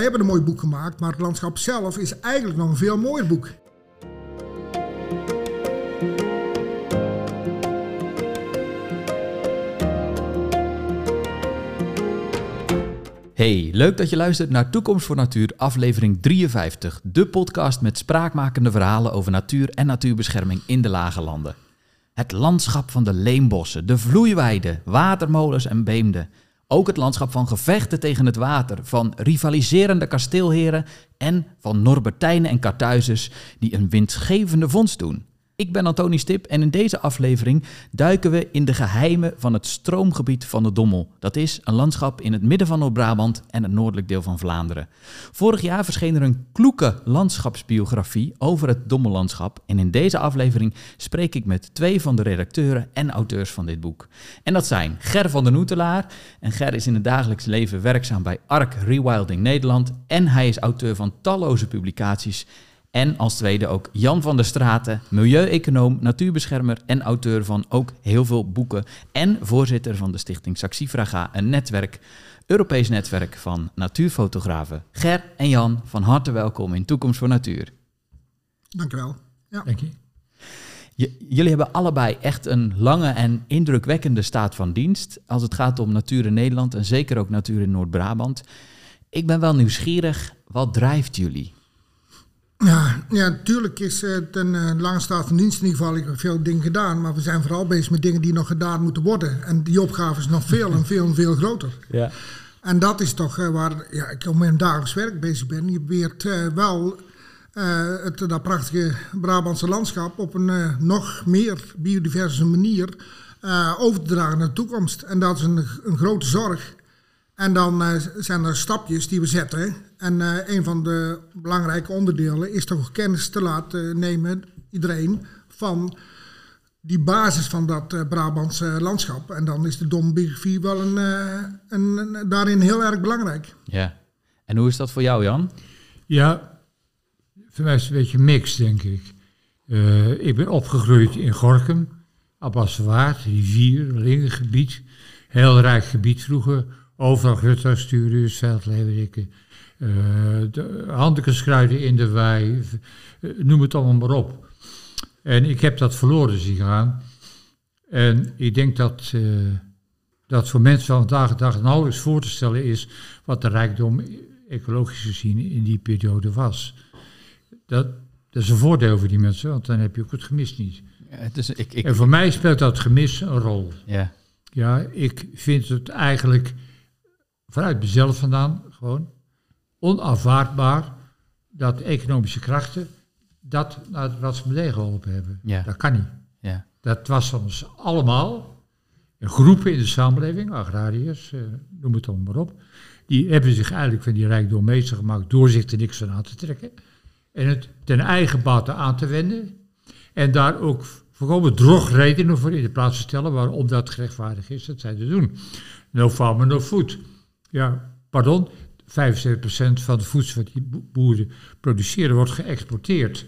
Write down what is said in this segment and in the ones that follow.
wij hebben een mooi boek gemaakt, maar het landschap zelf is eigenlijk nog een veel mooier boek. Hey, leuk dat je luistert naar Toekomst voor Natuur, aflevering 53. De podcast met spraakmakende verhalen over natuur en natuurbescherming in de lage landen. Het landschap van de leembossen, de vloeiweiden, watermolens en beemden. Ook het landschap van gevechten tegen het water, van rivaliserende kasteelheren en van Norbertijnen en Kartuizers die een winstgevende vondst doen. Ik ben Antoni Stip en in deze aflevering duiken we in de geheimen van het stroomgebied van de Dommel. Dat is een landschap in het midden van Noord-Brabant en het noordelijk deel van Vlaanderen. Vorig jaar verscheen er een kloeke landschapsbiografie over het Dommellandschap. En in deze aflevering spreek ik met twee van de redacteuren en auteurs van dit boek. En dat zijn Ger van der Noetelaar. En Ger is in het dagelijks leven werkzaam bij ARC Rewilding Nederland. En hij is auteur van talloze publicaties en als tweede ook Jan van der Straten, milieueconoom, natuurbeschermer en auteur van ook heel veel boeken. En voorzitter van de stichting Saxifraga, een netwerk, Europees netwerk van natuurfotografen. Ger en Jan, van harte welkom in Toekomst voor Natuur. Dank je wel. Ja. Dank je. jullie hebben allebei echt een lange en indrukwekkende staat van dienst als het gaat om natuur in Nederland en zeker ook natuur in Noord-Brabant. Ik ben wel nieuwsgierig, wat drijft jullie? Ja, ja, natuurlijk is het een uh, lange staat van dienst in ieder geval. Ik heb veel dingen gedaan, maar we zijn vooral bezig met dingen die nog gedaan moeten worden. En die opgave is nog veel en veel en veel groter. Ja. En dat is toch uh, waar ja, ik op mijn dagelijks werk bezig ben. Je probeert uh, wel het, dat prachtige Brabantse landschap op een nog meer biodiverse manier over te dragen naar de toekomst. En dat is een, een grote zorg. En dan zijn er stapjes die we zetten. En uh, een van de belangrijke onderdelen is toch kennis te laten nemen, iedereen, van die basis van dat uh, Brabantse landschap. En dan is de dombiografie wel een, een, een, daarin heel erg belangrijk. Ja. En hoe is dat voor jou, Jan? Ja, voor mij is het een beetje mix, denk ik. ik ben opgegroeid in Gorkum, Abbaswaard, rivier, lingengebied. Heel rijk gebied vroeger Overal grutter, stuurduurs, veldleverikken, uh, in de wei, uh, noem het allemaal maar op. En ik heb dat verloren zien gaan. En ik denk dat, uh, dat voor mensen van vandaag de dag nauwelijks voor te stellen is wat de rijkdom ecologisch gezien in die periode was. Dat, dat is een voordeel voor die mensen, want dan heb je ook het gemis niet. Ja, het is, ik, ik, en voor mij speelt dat gemis een rol. Ja. Ja, ik vind het eigenlijk vanuit mezelf vandaan gewoon onaanvaardbaar dat economische krachten dat naar het Ratsmedee geholpen hebben. Ja. Dat kan niet. Ja. Dat was van ons allemaal, groepen in de samenleving, agrariërs, eh, noem het dan maar op, die hebben zich eigenlijk van die rijkdom meester gemaakt door zich er niks van aan te trekken en het ten eigen bate aan te wenden en daar ook voorkomen drogredenen voor in de plaats te stellen waarom dat gerechtvaardigd is dat zij te doen. No farmer, no food. Ja, pardon, 75% van het voedsel wat die boeren produceren wordt geëxporteerd.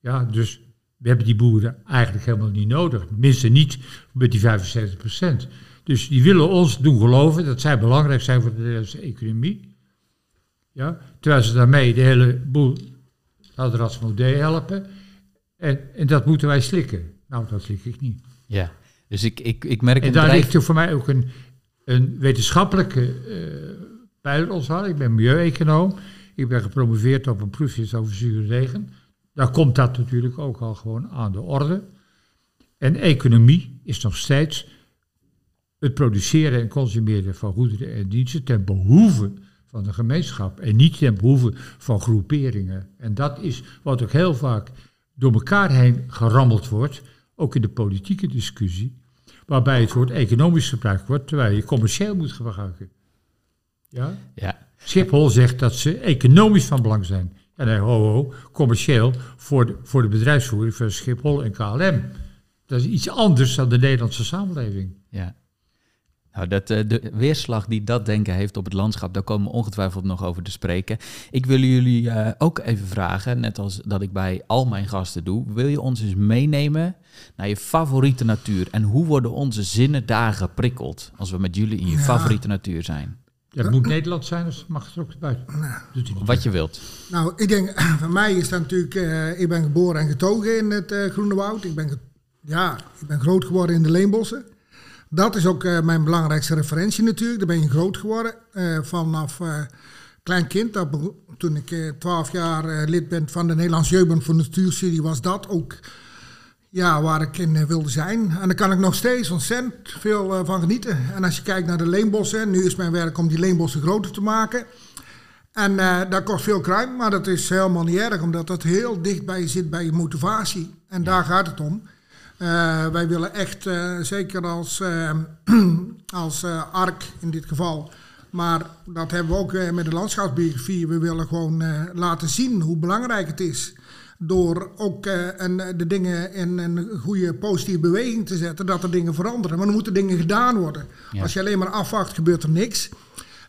Ja, dus we hebben die boeren eigenlijk helemaal niet nodig. Tenminste niet met die 75%. Dus die willen ons doen geloven dat zij belangrijk zijn voor de Nederlandse economie. Ja, terwijl ze daarmee de hele boel model helpen. En, en dat moeten wij slikken. Nou, dat slik ik niet. Ja, dus ik, ik, ik merk... En daar bedrijf... ligt voor mij ook een, een wetenschappelijke uh, pijler Ik ben milieueconoom. Ik ben gepromoveerd op een proefje over zure regen. Daar komt dat natuurlijk ook al gewoon aan de orde. En economie is nog steeds het produceren en consumeren van goederen en diensten ten behoeve van de gemeenschap en niet ten behoeve van groeperingen. En dat is wat ook heel vaak door elkaar heen gerammeld wordt, ook in de politieke discussie waarbij het woord economisch gebruikt wordt, terwijl je commercieel moet gebruiken. Ja? ja. Schiphol zegt dat ze economisch van belang zijn. En nee, ho, ho, commercieel voor de, voor de bedrijfsvoering van Schiphol en KLM. Dat is iets anders dan de Nederlandse samenleving. Ja. Nou, dat, eh, de weerslag die dat denken heeft op het landschap, daar komen we ongetwijfeld nog over te spreken. Ik wil jullie uh, ook even vragen, net als dat ik bij al mijn gasten doe, wil je ons eens meenemen naar je favoriete natuur? En hoe worden onze zinnen daar geprikkeld als we met jullie in je favoriete natuur zijn? Dat moet Nederland zijn, dus mag het er ook buiten. Doet hij niet. Wat je wilt. Nou, ik denk, voor mij is dat natuurlijk, eh, ik ben geboren en getogen in het eh, Groene Woud. Ik ben, ja, ik ben groot geworden in de Leenbossen. Dat is ook eh, mijn belangrijkste referentie natuurlijk. Daar ben je groot geworden eh, vanaf eh, klein kind. Dat toen ik 12 jaar lid ben van de Nederlandse Jeugdbond voor Natuurstudie, was dat ook ja, waar ik in eh, wilde zijn. En daar kan ik nog steeds ontzettend veel eh, van genieten. En als je kijkt naar de leenbossen, nu is mijn werk om die leenbossen groter te maken. En eh, dat kost veel kruim, maar dat is helemaal niet erg, omdat dat heel dicht bij je zit bij je motivatie. En daar gaat het om. Wij willen echt, zeker als, als ARK in dit geval, maar dat hebben we ook met de landschapsbiografie. We willen gewoon laten zien hoe belangrijk het is. Door ook eh, een, de dingen in een goede positieve beweging te zetten, dat er dingen veranderen. Maar er moeten dingen gedaan worden. Ja. Als je alleen maar afwacht, gebeurt er niks.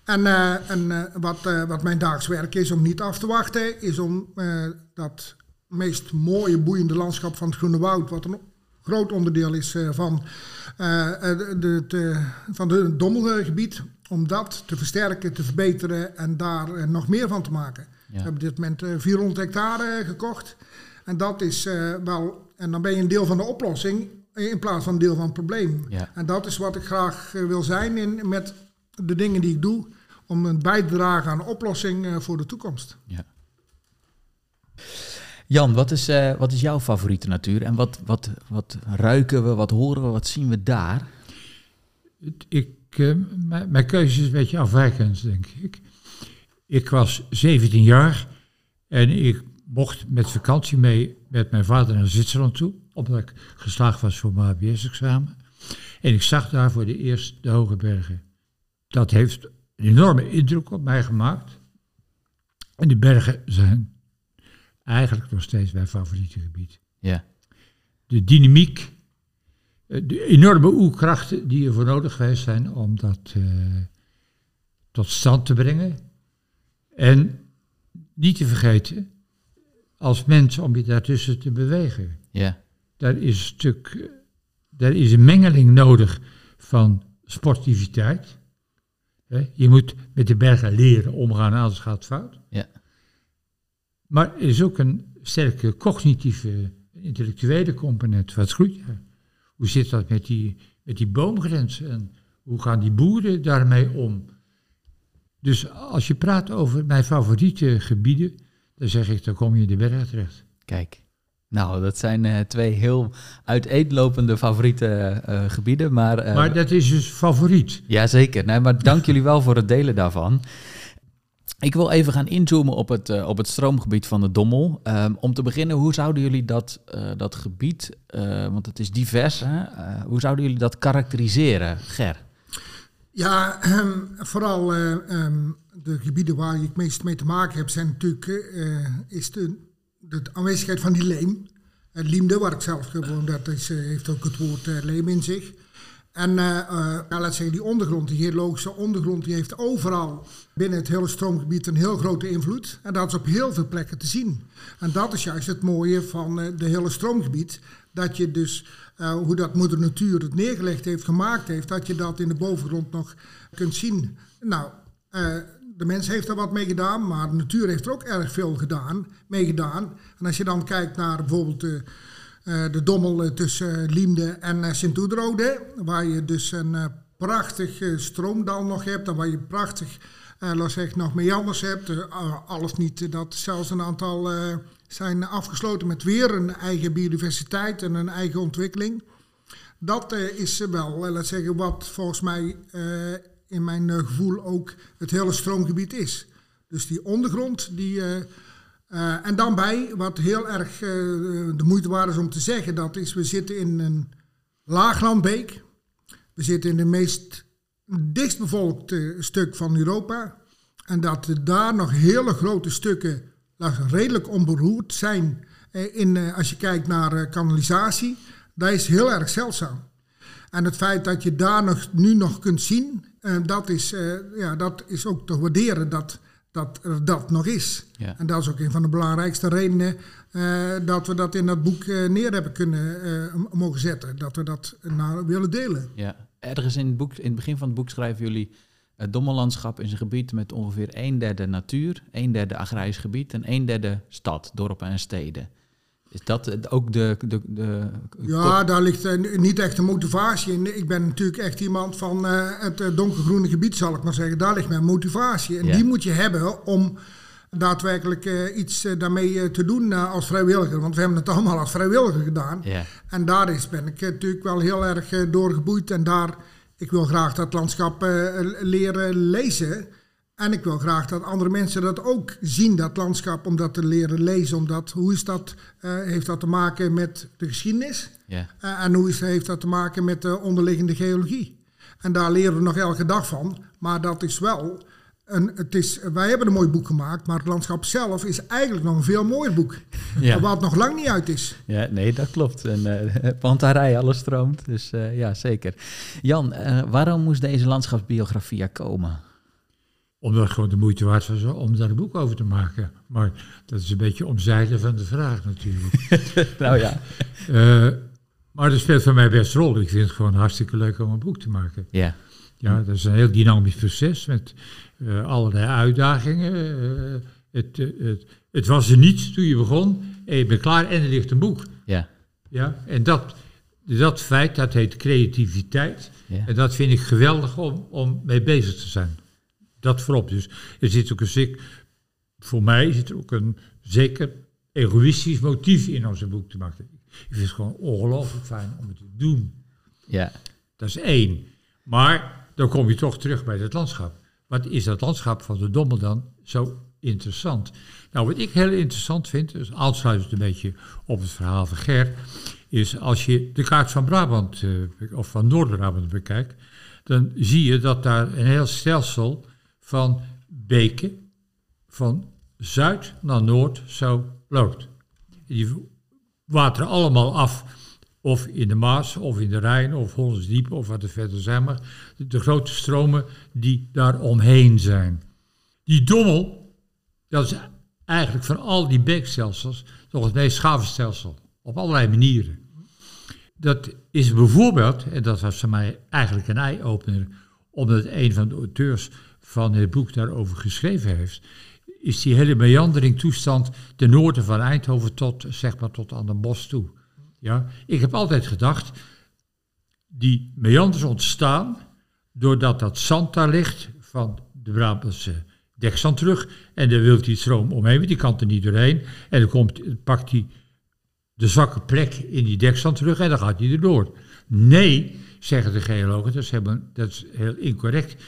En, eh, en eh, wat, eh, wat mijn daags werk is om niet af te wachten, is om eh, dat meest mooie, boeiende landschap van het Groene Woud, wat een groot onderdeel is eh, van, eh, eh, de, van het Dommelgebied, om dat te versterken, te verbeteren en daar eh, nog meer van te maken. We hebben op dit moment eh, 400 hectare eh, gekocht. En dat is eh, wel, en dan ben je een deel van de oplossing eh, in plaats van een deel van het probleem. Ja. En dat is wat ik graag wil zijn in, met de dingen die ik doe, om een bij te dragen aan een oplossing eh, voor de toekomst. Ja. Jan, wat is, eh, wat is jouw favoriete natuur? En wat, wat, wat ruiken we, wat horen we, wat zien we daar? Ik, mijn, mijn keuze is een beetje afwijkend, denk ik. Ik was 17 jaar en ik mocht met vakantie mee met mijn vader naar Zwitserland toe, omdat ik geslaagd was voor mijn HBS-examen. En ik zag daar voor de eerst de hoge bergen. Dat heeft een enorme indruk op mij gemaakt. En de bergen zijn eigenlijk nog steeds mijn favoriete gebied Ja, de dynamiek, eh, de enorme oerkrachten die ervoor nodig geweest zijn om dat eh, tot stand te brengen. En niet te vergeten, als mens om je daartussen te bewegen. ja, Daar is een stuk, daar is een mengeling nodig van sportiviteit. Je moet met de bergen leren omgaan, anders gaat het fout. ja, Maar er is ook een sterke cognitieve, intellectuele component. Wat groeit er? Hoe zit dat met die, met die boomgrenzen? En hoe gaan die boeren daarmee om? Dus als je praat over mijn favoriete gebieden, dan zeg ik, dan kom je in de bergen terecht. kijk. Nou, dat zijn eh, twee heel uiteenlopende favoriete eh, gebieden, maar... eh, maar dat is dus favoriet. Jazeker, nee, maar dank jullie wel voor het delen daarvan. Ik wil even gaan inzoomen op het, op het stroomgebied van de Dommel. Ehm, om te beginnen, hoe zouden jullie dat, dat gebied, want het is divers, hè? hoe zouden jullie dat karakteriseren, Ger? Ja, ehm, vooral eh, ehm, de gebieden waar je het meest mee te maken hebt, zijn natuurlijk eh, is de, de aanwezigheid van die leem. Het Liemde, waar ik zelf gewoon, dat is, eh, heeft ook het woord eh, leem in zich. En eh eh, ja, laat zeggen, die ondergrond, die geologische ondergrond, die heeft overal binnen het hele stroomgebied een heel grote invloed. En dat is op heel veel plekken te zien. En dat is juist het mooie van eh, de hele stroomgebied. Dat je dus, eh, hoe dat moeder natuur het neergelegd heeft, gemaakt heeft, dat je dat in de bovengrond nog kunt zien. Nou, eh, de mens heeft er wat mee gedaan, maar de natuur heeft er ook erg veel gedaan, mee gedaan. En als je dan kijkt naar bijvoorbeeld de, eh, de dommel tussen Liemde en Sint-Oederode, waar je dus een prachtig stroomdal nog hebt en waar je prachtig, laat zeggen, nog meanders hebt. Alles niet dat zelfs een aantal zijn afgesloten met weer een eigen biodiversiteit en een eigen ontwikkeling. Dat eh, is wel, eh, laat zeggen, wat volgens mij eh, in mijn gevoel ook het hele stroomgebied is. Dus die ondergrond, die, en dan bij, wat heel erg de moeite waard is om te zeggen, dat is, we zitten in een laaglandbeek. We zitten in de meest dichtstbevolkte stuk van Europa. En dat daar nog hele grote stukken redelijk onberoerd zijn. eh, In, eh, als je kijkt naar eh, kanalisatie, dat is heel erg zeldzaam. En het feit dat je daar nog, nu nog kunt zien, dat, is, ja, dat is ook te waarderen dat, dat er dat nog is. Ja. En dat is ook een van de belangrijkste redenen dat we dat in dat boek neer hebben kunnen mogen zetten. Dat we dat nou willen delen. Ja. Ergens in het, boek, in het begin van het boek schrijven jullie Het Dommellandschap is een gebied met ongeveer een derde natuur, een derde agrarisch gebied en een derde stad, dorpen en steden. Is dat ook de... de, de Ja, daar ligt eh, niet echt de motivatie in. Ik ben natuurlijk echt iemand van eh, het eh, donkergroene gebied, zal ik maar zeggen. Daar ligt mijn motivatie. En Ja. die moet je hebben om daadwerkelijk iets daarmee te doen als vrijwilliger. Want we hebben het allemaal als vrijwilliger gedaan. Ja, En daar is, ben ik natuurlijk wel heel erg doorgeboeid. En daar, ik wil graag dat landschap eh, leren lezen. En ik wil graag dat andere mensen dat ook zien, dat landschap, om dat te leren lezen. Omdat, hoe is dat, eh, heeft dat te maken met de geschiedenis? Eh, en hoe is, heeft dat te maken met de onderliggende geologie? En daar leren we nog elke dag van. Maar dat is wel. Een, het is, wij hebben een mooi boek gemaakt, maar het landschap zelf is eigenlijk nog een veel mooier boek. Ja. Wat nog lang niet uit is. ja nee, dat klopt. En, eh Pantarij, alles stroomt. Dus eh, ja, zeker. Jan, eh, waarom moest deze landschapsbiografie er komen? Omdat het gewoon de moeite waard was om daar een boek over te maken. Maar dat is een beetje omzeilen van de vraag natuurlijk. nou ja. Eh, maar dat speelt voor mij best rol. Ik vind het gewoon hartstikke leuk om een boek te maken. Ja, Ja, dat is een heel dynamisch proces met allerlei uitdagingen. Eh, het, eh, het, het was er niet toen je begon en je bent klaar en er ligt een boek. ja, Ja, en dat, dat feit, dat heet creativiteit. ja. En dat vind ik geweldig om, om mee bezig te zijn. Dat voorop. Dus er zit ook een zeker, voor mij zit er ook een zeker egoïstisch motief in om zo'n boek te maken. Ik vind het gewoon ongelooflijk fijn om het te doen. ja. Dat is één. Maar dan kom je toch terug bij het landschap. Wat is dat landschap van de Dommel dan zo interessant? Nou, wat ik heel interessant vind, dus aansluitend een beetje op het verhaal van Ger, is als je de kaart van Brabant eh, of van Noord-Brabant bekijkt, dan zie je dat daar een heel stelsel van beken van zuid naar noord zo loopt. Die wateren allemaal af of in de Maas, of in de Rijn, of Hollandsdiep, of wat er verder zijn. Maar de, grote stromen die daar omheen zijn. Die dommel, dat is eigenlijk van al die beekstelsels toch het meest gave. Op allerlei manieren. Dat is bijvoorbeeld, en dat was voor mij eigenlijk een eye-opener, omdat een van de auteurs van het boek daarover geschreven heeft, is die hele meanderingtoestand ten noorden van Eindhoven tot, zeg maar, tot aan de bos toe. Ja, ik heb altijd gedacht, die meanders ontstaan doordat dat zand daar ligt van de Brabantse dekzand terug. En dan wil die stroom omheen, die kan er niet doorheen. En dan komt, pakt hij de zwakke plek in die dekzand terug en dan gaat hij erdoor. Nee, zeggen de geologen, dat is, helemaal, dat is heel incorrect.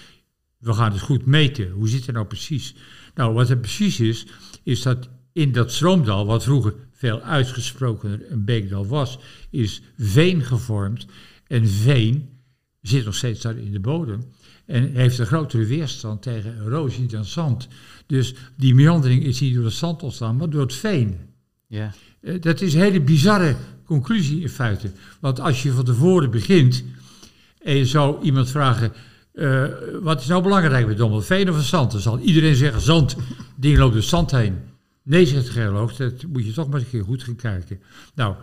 We gaan het goed meten. Hoe zit het nou precies? Nou, wat er precies is, is dat in dat stroomdal, wat vroeger veel uitgesprokener een beekdal was, is veen gevormd. En veen zit nog steeds daar in de bodem. En heeft een grotere weerstand tegen erosie dan zand. Dus die meandering is niet door het zand ontstaan, maar door het veen. Ja, Eh, Dat is een hele bizarre conclusie in feite. Want als je van tevoren begint en je zou iemand vragen... eh, wat is nou belangrijk bij Dommel, veen of zand? Dan zal iedereen zeggen zand. Ding loopt door zand heen. Nee, zegt de geoloog, dat moet je toch maar eens een keer goed gaan kijken. Nou,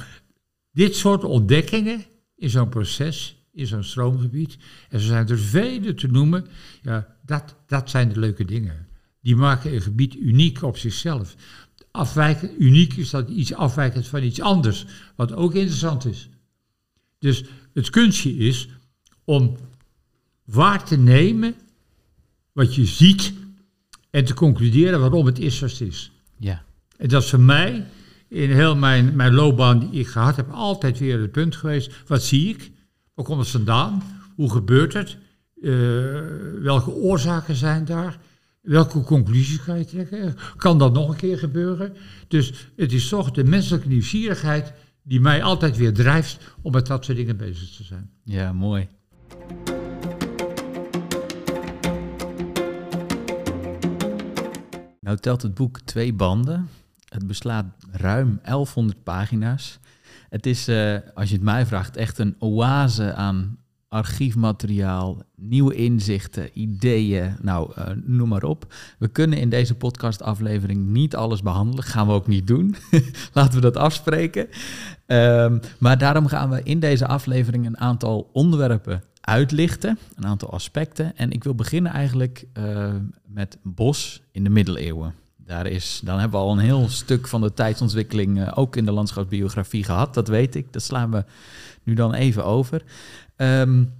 dit soort ontdekkingen in zo'n proces, in zo'n stroomgebied, en zo zijn er vele te noemen, ja, dat, dat zijn de leuke dingen. Die maken een gebied uniek op zichzelf. Afwijkend, uniek is dat iets afwijkend van iets anders, wat ook interessant is. Dus het kunstje is om waar te nemen wat je ziet en te concluderen waarom het is zoals het is. Ja, En dat is voor mij, in heel mijn, mijn loopbaan die ik gehad heb, altijd weer het punt geweest. Wat zie ik? Waar komt het vandaan? Hoe gebeurt het? Eh, welke oorzaken zijn daar? Welke conclusies kan je trekken? Kan dat nog een keer gebeuren? Dus het is toch de menselijke nieuwsgierigheid die mij altijd weer drijft om met dat soort dingen bezig te zijn. ja, mooi. Nou telt het boek twee banden. Het beslaat ruim 1100 pagina's. Het is, eh, als je het mij vraagt, echt een oase aan archiefmateriaal, nieuwe inzichten, ideeën, nou, eh, noem maar op. We kunnen in deze podcastaflevering niet alles behandelen, gaan we ook niet doen. Laten we dat afspreken. Ehm, maar daarom gaan we in deze aflevering een aantal onderwerpen uitlichten, een aantal aspecten. En ik wil beginnen eigenlijk uh, met bos in de middeleeuwen. Daar is, dan hebben we al een heel stuk van de tijdsontwikkeling uh, ook in de landschapsbiografie gehad. Dat weet ik. Dat slaan we nu dan even over. Um,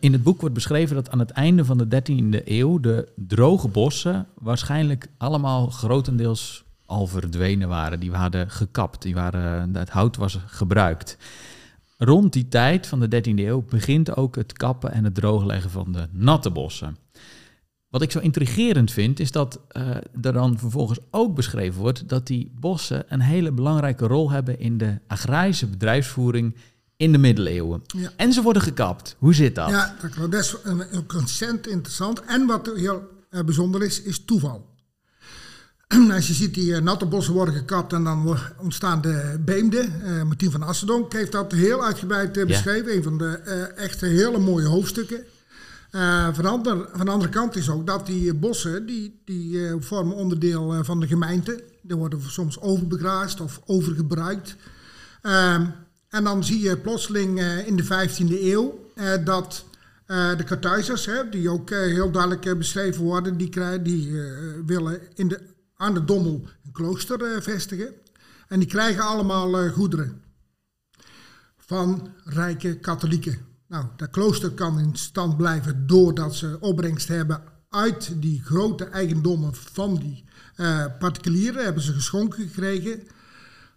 in het boek wordt beschreven dat aan het einde van de 13e eeuw de droge bossen waarschijnlijk allemaal grotendeels al verdwenen waren. Die waren gekapt, die waren, het hout was gebruikt. Rond die tijd van de 13e eeuw begint ook het kappen en het droogleggen van de natte bossen. Wat ik zo intrigerend vind, is dat uh, er dan vervolgens ook beschreven wordt dat die bossen een hele belangrijke rol hebben in de agrarische bedrijfsvoering in de middeleeuwen. Ja. En ze worden gekapt. Hoe zit dat? Ja, dat is een, ontzettend interessant. En wat heel uh, bijzonder is, is toeval. Als je ziet die uh, natte bossen worden gekapt en dan ontstaan de beemden. Uh, Martien van Assendonk heeft dat heel uitgebreid uh, beschreven. Ja. Een van de echte hele mooie hoofdstukken. van, ander, van de andere kant is ook dat die bossen, die, die vormen onderdeel van de gemeente. Die worden soms overbegraasd of overgebruikt. Ehm, en dan zie je plotseling in de 15e eeuw dat uh, de Kartuizers, hè, die ook heel duidelijk beschreven worden, die, krijgen, die willen in de, aan de Dommel een klooster vestigen. En die krijgen allemaal goederen van rijke katholieken. Nou, dat klooster kan in stand blijven doordat ze opbrengst hebben uit die grote eigendommen van die particulieren. Hebben ze geschonken gekregen.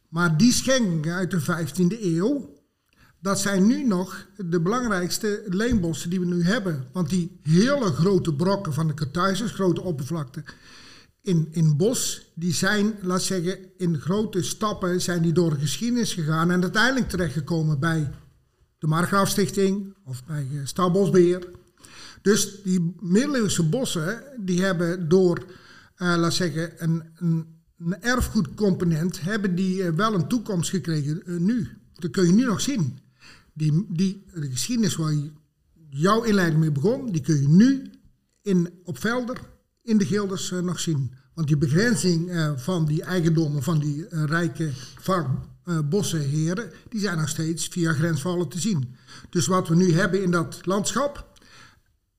Maar die schenkingen uit de 15e eeuw, dat zijn nu nog de belangrijkste leenbossen die we nu hebben. Want die hele grote brokken van de Kartuizers, grote oppervlakte in, in bos, die zijn, laat zeggen, in grote stappen zijn die door de geschiedenis gegaan en uiteindelijk terechtgekomen bij de Margraafstichting of bij uh, Staalbosbeheer. Dus die middeleeuwse bossen, die hebben door, uh, laat zeggen, een, een erfgoedcomponent hebben die eh, wel een toekomst gekregen nu. Dat kun je nu nog zien. Die, die, de geschiedenis waar jouw inleiding mee begon, die kun je nu in, op Velder in de gilders uh, nog zien. Want die begrenzing uh, van die eigendommen van die rijke bossenheren, die zijn nog steeds via grensvallen te zien. Dus wat we nu hebben in dat landschap,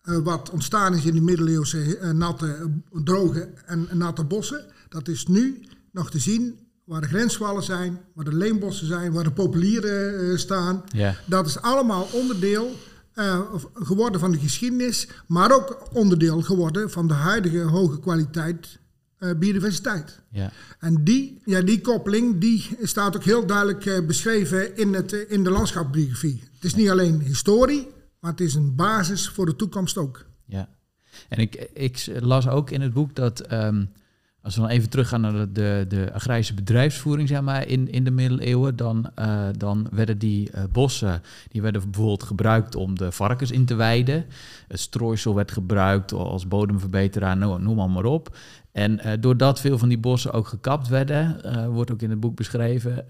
wat ontstaan is in die middeleeuwse natte, droge en natte bossen, dat is nu nog te zien waar de grenswallen zijn, waar de leenbossen zijn, waar de populieren staan. Dat is allemaal onderdeel uh, geworden van de geschiedenis, maar ook onderdeel geworden van de huidige hoge kwaliteit uh, biodiversiteit. Ja. En die, ja, die koppeling die staat ook heel duidelijk beschreven in, het, in de landschapsbiografie. Het is niet alleen historie, maar het is een basis voor de toekomst ook. Ja, en ik, ik las ook in het boek dat... Um, als we dan even teruggaan naar de, de, de agrarische bedrijfsvoering zeg maar, in, in de middeleeuwen, dan, uh, dan werden die uh, bossen die werden bijvoorbeeld gebruikt om de varkens in te weiden. Het strooisel werd gebruikt als bodemverbeteraar, noem, noem maar, op. En uh, doordat veel van die bossen ook gekapt werden, wordt ook in het boek beschreven,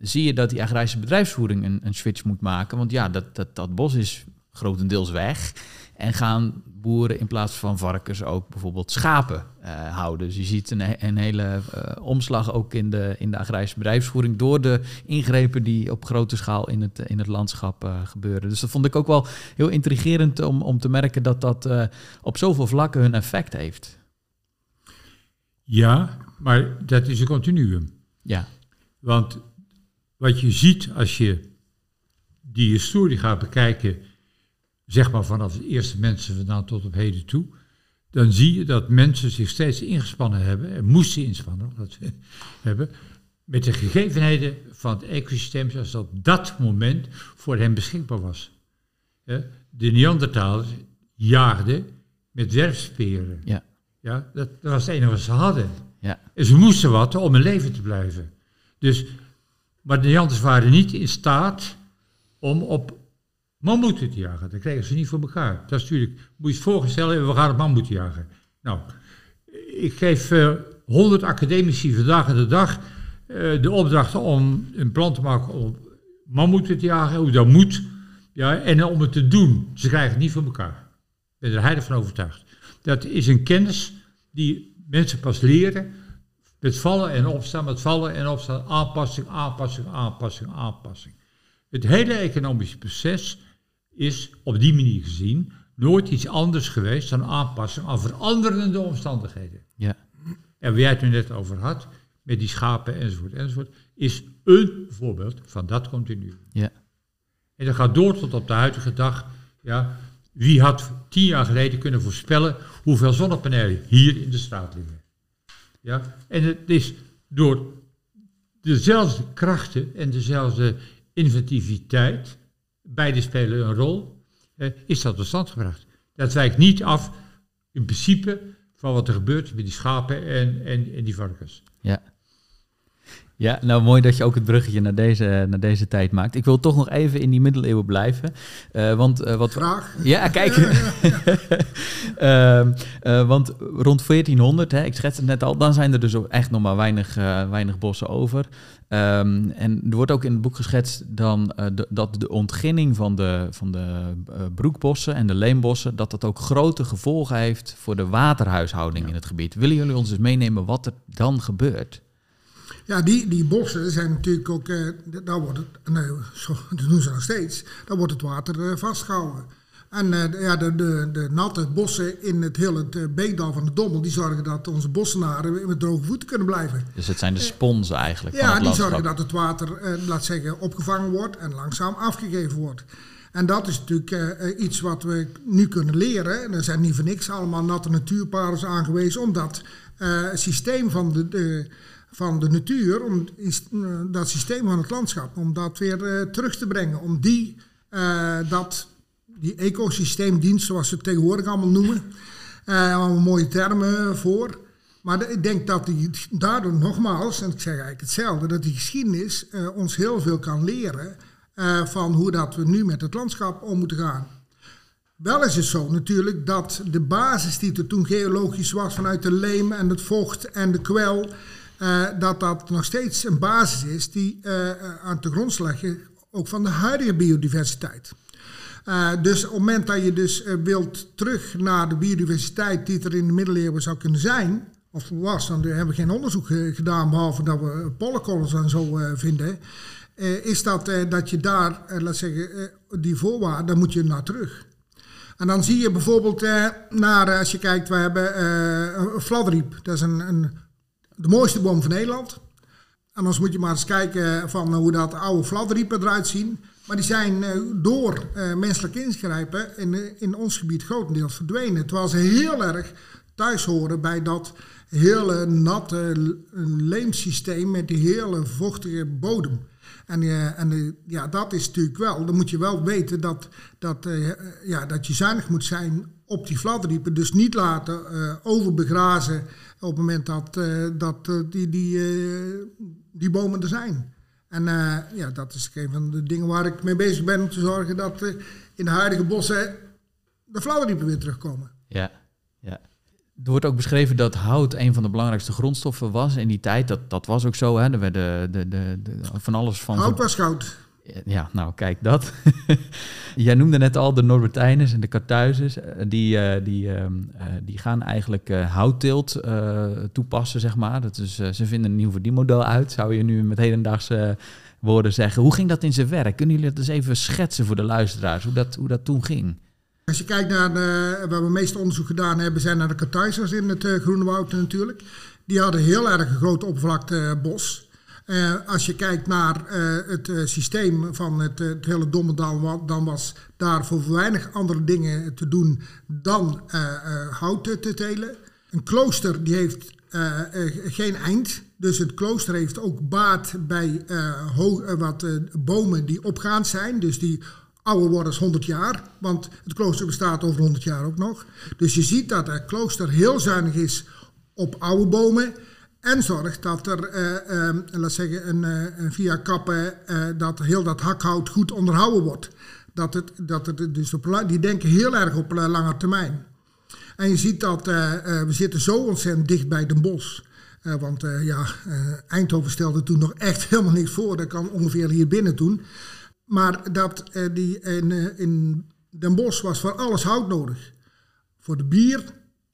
zie je dat die agrarische bedrijfsvoering een, een switch moet maken. Want ja, dat, dat, dat bos is grotendeels weg. En gaan boeren in plaats van varkens ook bijvoorbeeld schapen uh, houden. Dus je ziet een, een hele uh, omslag ook in de, in de agrarische bedrijfsvoering door de ingrepen die op grote schaal in het, in het landschap uh, gebeuren. Dus dat vond ik ook wel heel intrigerend om, om te merken dat dat op zoveel vlakken hun effect heeft. Ja, maar dat is een continuum. Ja. Want wat je ziet als je die historie gaat bekijken zeg maar vanaf de eerste mensen vandaan tot op heden toe, dan zie je dat mensen zich steeds ingespannen hebben, en moesten inspannen, dat ze hebben, met de gegevenheden van het ecosysteem zoals dat op dat moment voor hen beschikbaar was. De Neandertalers jaagden met werfsperen. Ja. Ja, dat, dat was het enige wat ze hadden. Ja. En ze moesten wat om in leven te blijven. Dus, maar de Neandertalers waren niet in staat om op mammoeten te jagen. Dat kregen ze niet voor elkaar. Dat is natuurlijk, moet je het we gaan op mammoeten jagen. Nou, ik geef eh, 100 academici vandaag de dag uh, de opdracht om een plan te maken om mammoeten te jagen, hoe dat moet. Ja, en om het te doen. Ze krijgen het niet voor elkaar. Ik ben er heilig van overtuigd. Dat is een kennis die mensen pas leren met vallen en opstaan, met vallen en opstaan, aanpassing, aanpassing, aanpassing, aanpassing. Het hele economische proces is op die manier gezien nooit iets anders geweest dan aanpassing aan veranderende omstandigheden. Ja. En waar jij het nu net over had, met die schapen enzovoort enzovoort, is een voorbeeld van dat continu. Ja. En dat gaat door tot op de huidige dag. Ja, wie had tien jaar geleden kunnen voorspellen hoeveel zonnepanelen hier in de straat liggen? Ja, en het is door dezelfde krachten en dezelfde inventiviteit, beide spelen een rol, eh, is dat tot stand gebracht. Dat wijkt niet af, in principe, van wat er gebeurt met die schapen en, en, en die varkens. Ja. Ja, nou mooi dat je ook het bruggetje naar deze, naar deze tijd maakt. Ik wil toch nog even in die middeleeuwen blijven. eh, want eh, wat. Graag. Ja, kijk. Ehm, eh, want rond 1400, hè, ik schets het net al, dan zijn er dus ook echt nog maar weinig, eh, weinig bossen over. Ehm, en er wordt ook in het boek geschetst dan, eh, de- dat de ontginning van de, van de eh, broekbossen en de leembossen, dat dat ook grote gevolgen heeft voor de waterhuishouding in het gebied. Willen jullie ons dus meenemen wat er dan gebeurt? Ja, die, die bossen zijn natuurlijk ook, eh, daar wordt het, nee, zo, dat doen ze nog steeds, daar wordt het water eh, vastgehouden. En eh, de- ja, de, de, de natte bossen in het hele het, eh, beekdal van de Dommel, die zorgen dat onze bossenaren met droge voeten kunnen blijven. Dus het zijn de sponsen eigenlijk Ja, het die landschap. zorgen dat het water, eh, laat zeggen, opgevangen wordt en langzaam afgegeven wordt. En dat is natuurlijk iets wat we nu kunnen leren. En er zijn niet voor niks allemaal natte natuurparels aangewezen, om dat eh, systeem van de, de, van de natuur, om dat systeem van het landschap, om dat weer terug te brengen. Om die, dat, die ecosysteemdienst, zoals ze het tegenwoordig allemaal noemen, eh allemaal mooie termen voor. Maar de- ik denk dat die daardoor nogmaals, en ik zeg eigenlijk hetzelfde, dat die geschiedenis eh, ons heel veel kan leren eh, van hoe dat we nu met het landschap om moeten gaan. Wel is het zo natuurlijk dat de basis die er toen geologisch was vanuit de leem en het vocht en de kwel, dat dat nog steeds een basis is die aan te grond leggen ook van de huidige biodiversiteit. Eh, dus op het moment dat je dus eh, wilt terug naar de biodiversiteit die er in de middeleeuwen zou kunnen zijn, of was, dan hebben we geen onderzoek eh, gedaan, behalve dat we pollenkorrels en zo vinden, is dat, dat je daar, laat zeggen, die voorwaarden, daar moet je naar terug. En dan zie je bijvoorbeeld naar, als je kijkt, we hebben een fladderriep. Dat is een, een, de mooiste boom van Nederland. En dan moet je maar eens kijken van hoe dat oude fladderriepen eruit zien. Maar die zijn eh, door eh, menselijk ingrijpen in, eh, in ons gebied grotendeels verdwenen. Terwijl ze heel erg thuis horen bij dat hele natte leemsysteem met die hele vochtige bodem. En, en ja, dat is natuurlijk wel, dan moet je wel weten dat, dat, ja, dat je zuinig moet zijn op die fladderriepen. Dus niet laten overbegrazen op het moment dat, dat die, die, die bomen er zijn. En eh, ja, dat is een van de dingen waar ik mee bezig ben om te zorgen dat eh, in de huidige bossen de fladderriepen weer terugkomen. Ja, ja. Er wordt ook beschreven dat hout een van de belangrijkste grondstoffen was in die tijd. Dat, dat was ook zo. Hè? Er werd de, de, de, de- van alles van. Hout was goud. Ja, nou kijk dat. Jij noemde net al de Norbertijners en de Kartuizers. eh, Die, eh, die, ehm, eh, die gaan eigenlijk eh, houtteelt toepassen, zeg maar. Dat is, ze vinden een nieuw verdienmodel uit, zou je nu met hedendaagse woorden zeggen. Hoe ging dat in zijn werk? Kunnen jullie dat eens even schetsen voor de luisteraars, hoe dat, hoe dat toen ging? Als je kijkt naar waar we meeste onderzoek gedaan hebben, zijn naar de Kartuizers in het Groene Woud natuurlijk. Die hadden heel erg een groot oppervlakte bos. Eh, als je kijkt naar eh, het eh, systeem van het, het hele wa- dan was daar voor weinig andere dingen te doen dan hout te- te telen. Een klooster die heeft geen eind. Dus het klooster heeft ook baat bij wat bomen die opgaand zijn. Dus die ouder worden als 100 jaar. Want het klooster bestaat over 100 jaar ook nog. Dus je ziet dat het klooster heel zuinig is op oude bomen. En zorgt dat er, eh, laat zeggen, een, eh, via kappen, eh, dat heel dat hakhout goed onderhouden wordt. Dat het, dat het dus die denken heel erg op lange termijn. En je ziet dat we zitten zo ontzettend dicht bij Den Bosch. Want ja, Eindhoven stelde toen nog echt helemaal niks voor. Dat kan ongeveer hier binnen doen. Maar dat die in, in Den Bosch was voor alles hout nodig. Voor de bier,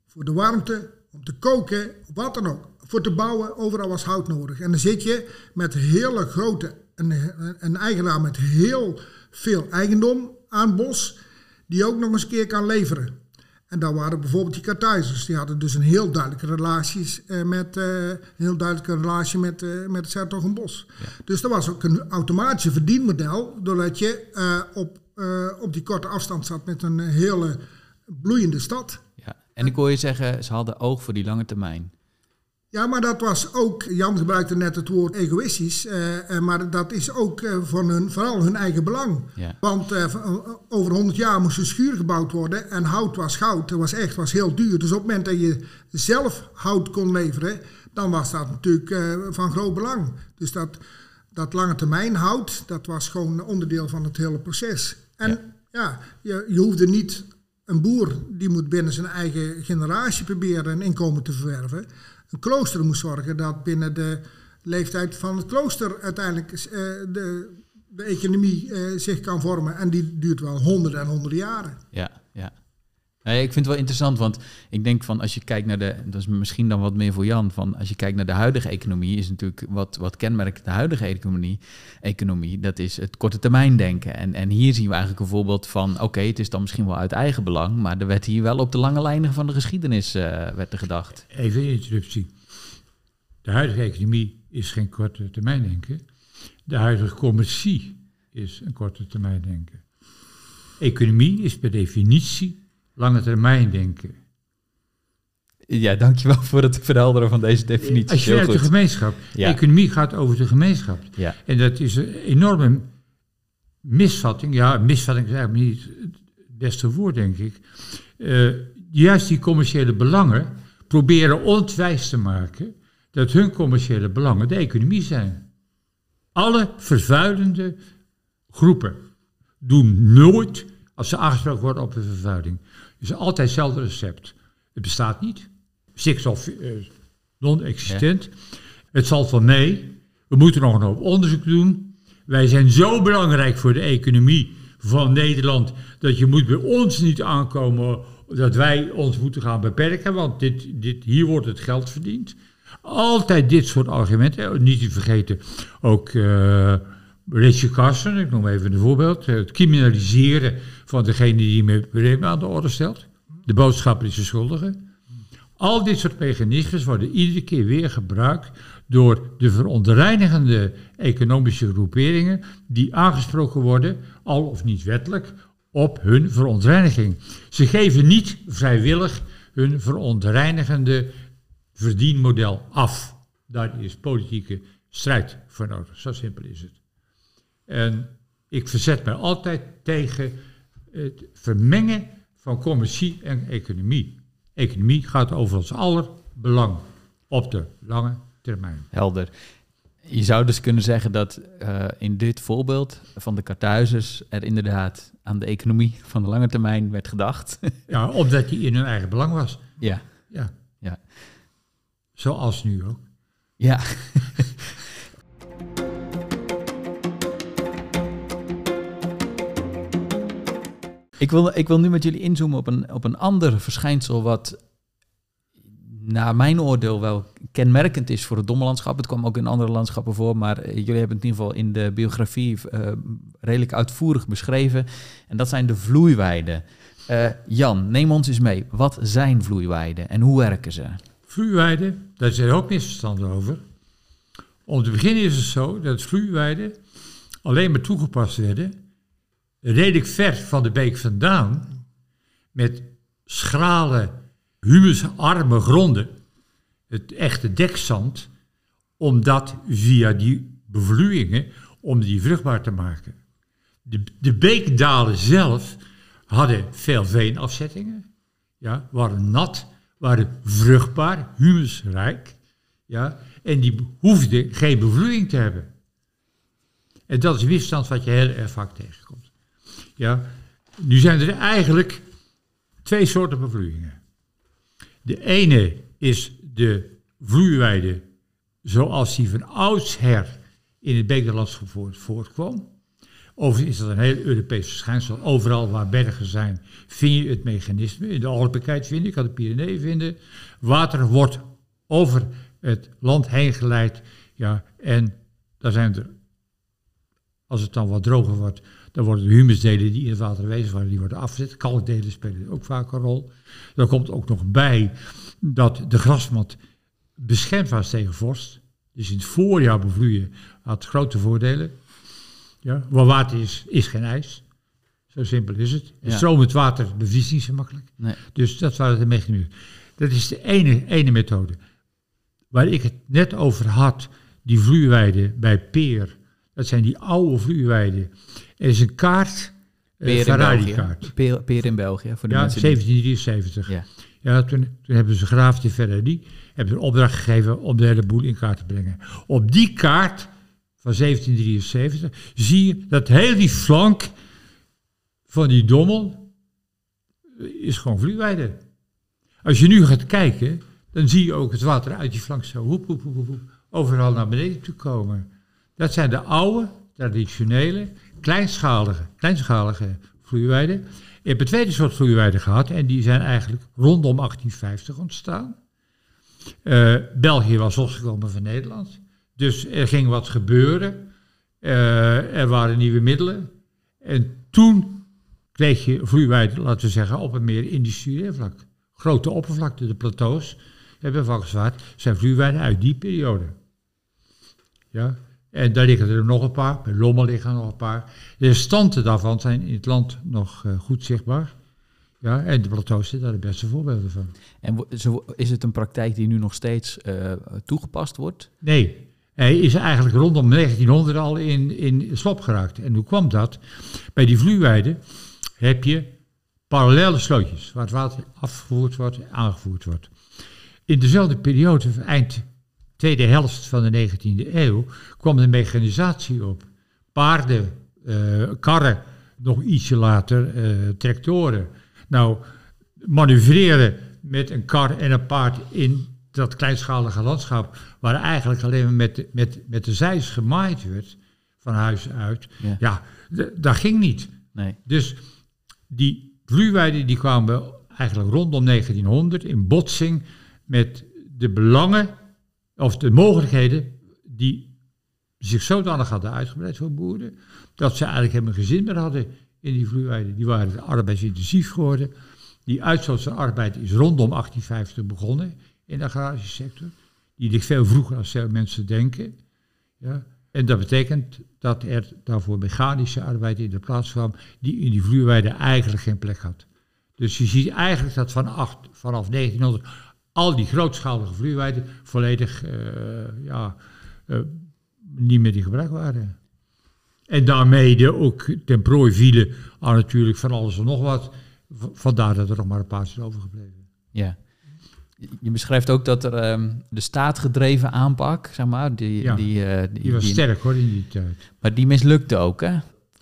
voor de warmte, om te koken, wat dan ook. Voor te bouwen, overal was hout nodig. En dan zit je met hele grote, een, een eigenaar met heel veel eigendom aan bos die ook nog eens een keer kan leveren. En dan waren bijvoorbeeld die Kartuizers. Die hadden dus een heel duidelijke, relaties, eh, met, eh, een heel duidelijke relatie met, eh, met het Sertogenbos. Ja. Dus dat was ook een automatische verdienmodel. Doordat je eh, op, eh, op die korte afstand zat met een hele bloeiende stad. Ja. En ik hoor je zeggen, ze hadden oog voor die lange termijn. Ja, maar dat was ook, Jan gebruikte net het woord egoïstisch, eh, eh, maar dat is ook eh, van hun, vooral hun eigen belang. Ja. Want eh, v- over 100 jaar moest een schuur gebouwd worden en hout was goud. Dat was echt was heel duur. Dus op het moment dat je zelf hout kon leveren, dan was dat natuurlijk eh, van groot belang. Dus dat, dat lange termijn hout, dat was gewoon onderdeel van het hele proces. En Ja. ja, je, je hoefde niet, een boer die moet binnen zijn eigen generatie proberen een inkomen te verwerven. Een klooster moet zorgen dat binnen de leeftijd van het klooster uiteindelijk eh, de, de economie eh, zich kan vormen. En die duurt wel honderden en honderden jaren. Ja, ja. Ik vind het wel interessant, want ik denk van als je kijkt naar de, dat is misschien dan wat meer voor Jan, van als je kijkt naar de huidige economie, is natuurlijk wat, wat kenmerkt de huidige economie, economie, dat is het korte termijn denken. En, en hier zien we eigenlijk een voorbeeld van, oké, het is dan misschien wel uit eigen belang, maar er werd hier wel op de lange lijnen van de geschiedenis eh, werd er gedacht. Even interruptie. De huidige economie is geen korte termijn denken. De huidige commercie is een korte termijn denken. Economie is per definitie lange termijn denken. Ja, dankjewel voor het verhelderen van deze definitie. Als je Heel uit de gemeenschap. Ja. Economie gaat over de gemeenschap. Ja, En dat is een enorme misvatting. Ja, misvatting is eigenlijk niet het beste woord, denk ik. Eh, juist die commerciële belangen proberen ontwijs te maken dat hun commerciële belangen de economie zijn. Alle vervuilende groepen doen nooit, als ze aangesproken worden op een vervuiling, is altijd hetzelfde recept. Het bestaat niet. Stikstof eh, non-existent. Het valt wel mee. We moeten nog een hoop onderzoek doen. Wij zijn zo belangrijk voor de economie van Nederland dat je moet bij ons niet aankomen dat wij ons moeten gaan beperken, want dit, dit, hier wordt het geld verdiend. Altijd dit soort argumenten. Eh, Niet te vergeten ook uh, Richard Carson, ik noem even een voorbeeld. Het criminaliseren van degene die problemen aan de orde stelt. De boodschapper is de schuldige. Al dit soort mechanismes worden iedere keer weer gebruikt door de verontreinigende economische groeperingen die aangesproken worden, al of niet wettelijk, op hun verontreiniging. Ze geven niet vrijwillig hun verontreinigende verdienmodel af. Daar is politieke strijd voor nodig. Zo simpel is het. En ik verzet mij altijd tegen het vermengen van commercie en economie. Economie gaat over ons aller belang op de lange termijn. helder. Je zou dus kunnen zeggen dat uh, in dit voorbeeld van de Kartuizers er inderdaad aan de economie van de lange termijn werd gedacht. Ja, omdat die in hun eigen belang was. ja, Ja. ja. Zoals nu ook. Ja. ik, wil, ik wil nu met jullie inzoomen op een, op een ander verschijnsel wat naar mijn oordeel wel kenmerkend is voor het dommelandschap. Het kwam ook in andere landschappen voor, maar jullie hebben het in ieder geval in de biografie uh, redelijk uitvoerig beschreven. En dat zijn de vloeiweiden. Uh, Jan, neem ons eens mee. Wat zijn vloeiweiden en hoe werken ze? Vloeiweiden, daar zijn ook misverstanden over. Om te beginnen is het zo dat vloeiweiden alleen maar toegepast werden redelijk ver van de beek vandaan met schrale, humusarme gronden, het echte dekzand, om dat via die bevloeiingen, om die vruchtbaar te maken. De, de beekdalen zelf hadden veel veenafzettingen, ja, waren nat, waren vruchtbaar, humusrijk, ja, en die hoefden geen bevloeiing te hebben. En dat is een misstand wat je heel erg vaak tegenkomt. Ja, nu zijn er eigenlijk twee soorten bevloeiingen. De ene is de vloeiweide zoals die van oudsher in het beeklandschap voortkwam. Overigens is dat een heel Europees verschijnsel. Overal waar bergen zijn, vind je het mechanisme. In de Alpelijkheid vind ik, kan de Pyreneeën vinden. Water wordt over het land heen geleid. Ja, en daar zijn er, als het dan wat droger wordt, Dan worden de humusdelen die in het water aanwezig waren, die worden afgezet. Kalkdelen spelen ook vaak een rol. Er komt ook nog bij dat de grasmat beschermd was tegen vorst. Dus in het voorjaar bevloeien had grote voordelen. Ja, waar water is, is geen ijs. Zo simpel is het. En Ja. stromend water bevriest niet zo makkelijk. Nee. Dus dat waren de mechanismen. Dat is de ene, ene methode. Waar ik het net over had, die vloeiweiden bij Peer. Dat zijn die oude vloeiweiden. Er is een kaart, Peer een in Ferrari-kaart. België. Peer, Peer in België, voor de Ja, mensen die- 1773. Ja. Ja, toen, toen hebben ze graaf de Ferrari, hebben ze een opdracht gegeven om de hele boel in kaart te brengen. Op die kaart van 1773 zie je dat heel die flank van die dommel eh, is gewoon vloeiweide. Als je nu gaat kijken, dan zie je ook het water uit die flank zo hoep, hoep, hoep, hoep, hoep, overal naar beneden toe komen. Dat zijn de oude, traditionele, kleinschalige, kleinschalige vloeiweiden. Je hebt een tweede soort vloeiweiden gehad en die zijn eigenlijk rondom 1850 ontstaan. Eh, België was losgekomen van Nederland. Dus er ging wat gebeuren. Eh, er waren nieuwe middelen. En toen kreeg je vloeiweiden, laten we zeggen, op een meer industrieel vlak. Grote oppervlakte, de plateaus, hebben we van gezwaard, zijn vloeiweiden uit die periode. Ja, en daar liggen er nog een paar, bij Lommel liggen er nog een paar. De restanten daarvan zijn in het land nog eh, goed zichtbaar. Ja, en de plateaus zijn daar de beste voorbeelden van. En zo- is het een praktijk die nu nog steeds eh, toegepast wordt? Nee, hij is eigenlijk rondom 1900 al in, in slop geraakt. En hoe kwam dat? Bij die vloeiweiden heb je parallele slootjes waar het water afgevoerd wordt en aangevoerd wordt. In dezelfde periode, eind tweede helft van de 19e eeuw, kwam de mechanisatie op. Paarden, eh, karren, nog ietsje later eh, tractoren. Nou, manoeuvreren met een kar en een paard in dat kleinschalige landschap, waar eigenlijk alleen maar met de, met, met de zeis gemaaid werd, van huis uit, Ja. ja, d- dat ging niet. Nee. Dus die vloeiweiden die kwamen eigenlijk rondom 1900 in botsing met de belangen of de mogelijkheden die zich zodanig hadden uitgebreid voor boeren, dat ze eigenlijk helemaal geen zin meer hadden in die vloeiweiden. Die waren arbeidsintensief geworden. Die uitstoot van arbeid is rondom 1850 begonnen in de agrarische sector. Die ligt veel vroeger veel mensen denken. Ja. En dat betekent dat er daarvoor mechanische arbeid in de plaats kwam die in die vloeiweide eigenlijk geen plek had. Dus je ziet eigenlijk dat vanaf 1900 al die grootschalige vloeiweiden volledig eh, ja, eh, niet meer in gebruik waren. En daarmee de ook ten prooi vielen aan natuurlijk van alles en nog wat. Vandaar dat er nog maar een paar zijn overgebleven. Ja. Je- beschrijft ook dat er ehm, de staatgedreven aanpak, zeg maar, die, Ja, die, eh, die, Die was die- sterk hoor in die tijd. maar die mislukte ook, hè?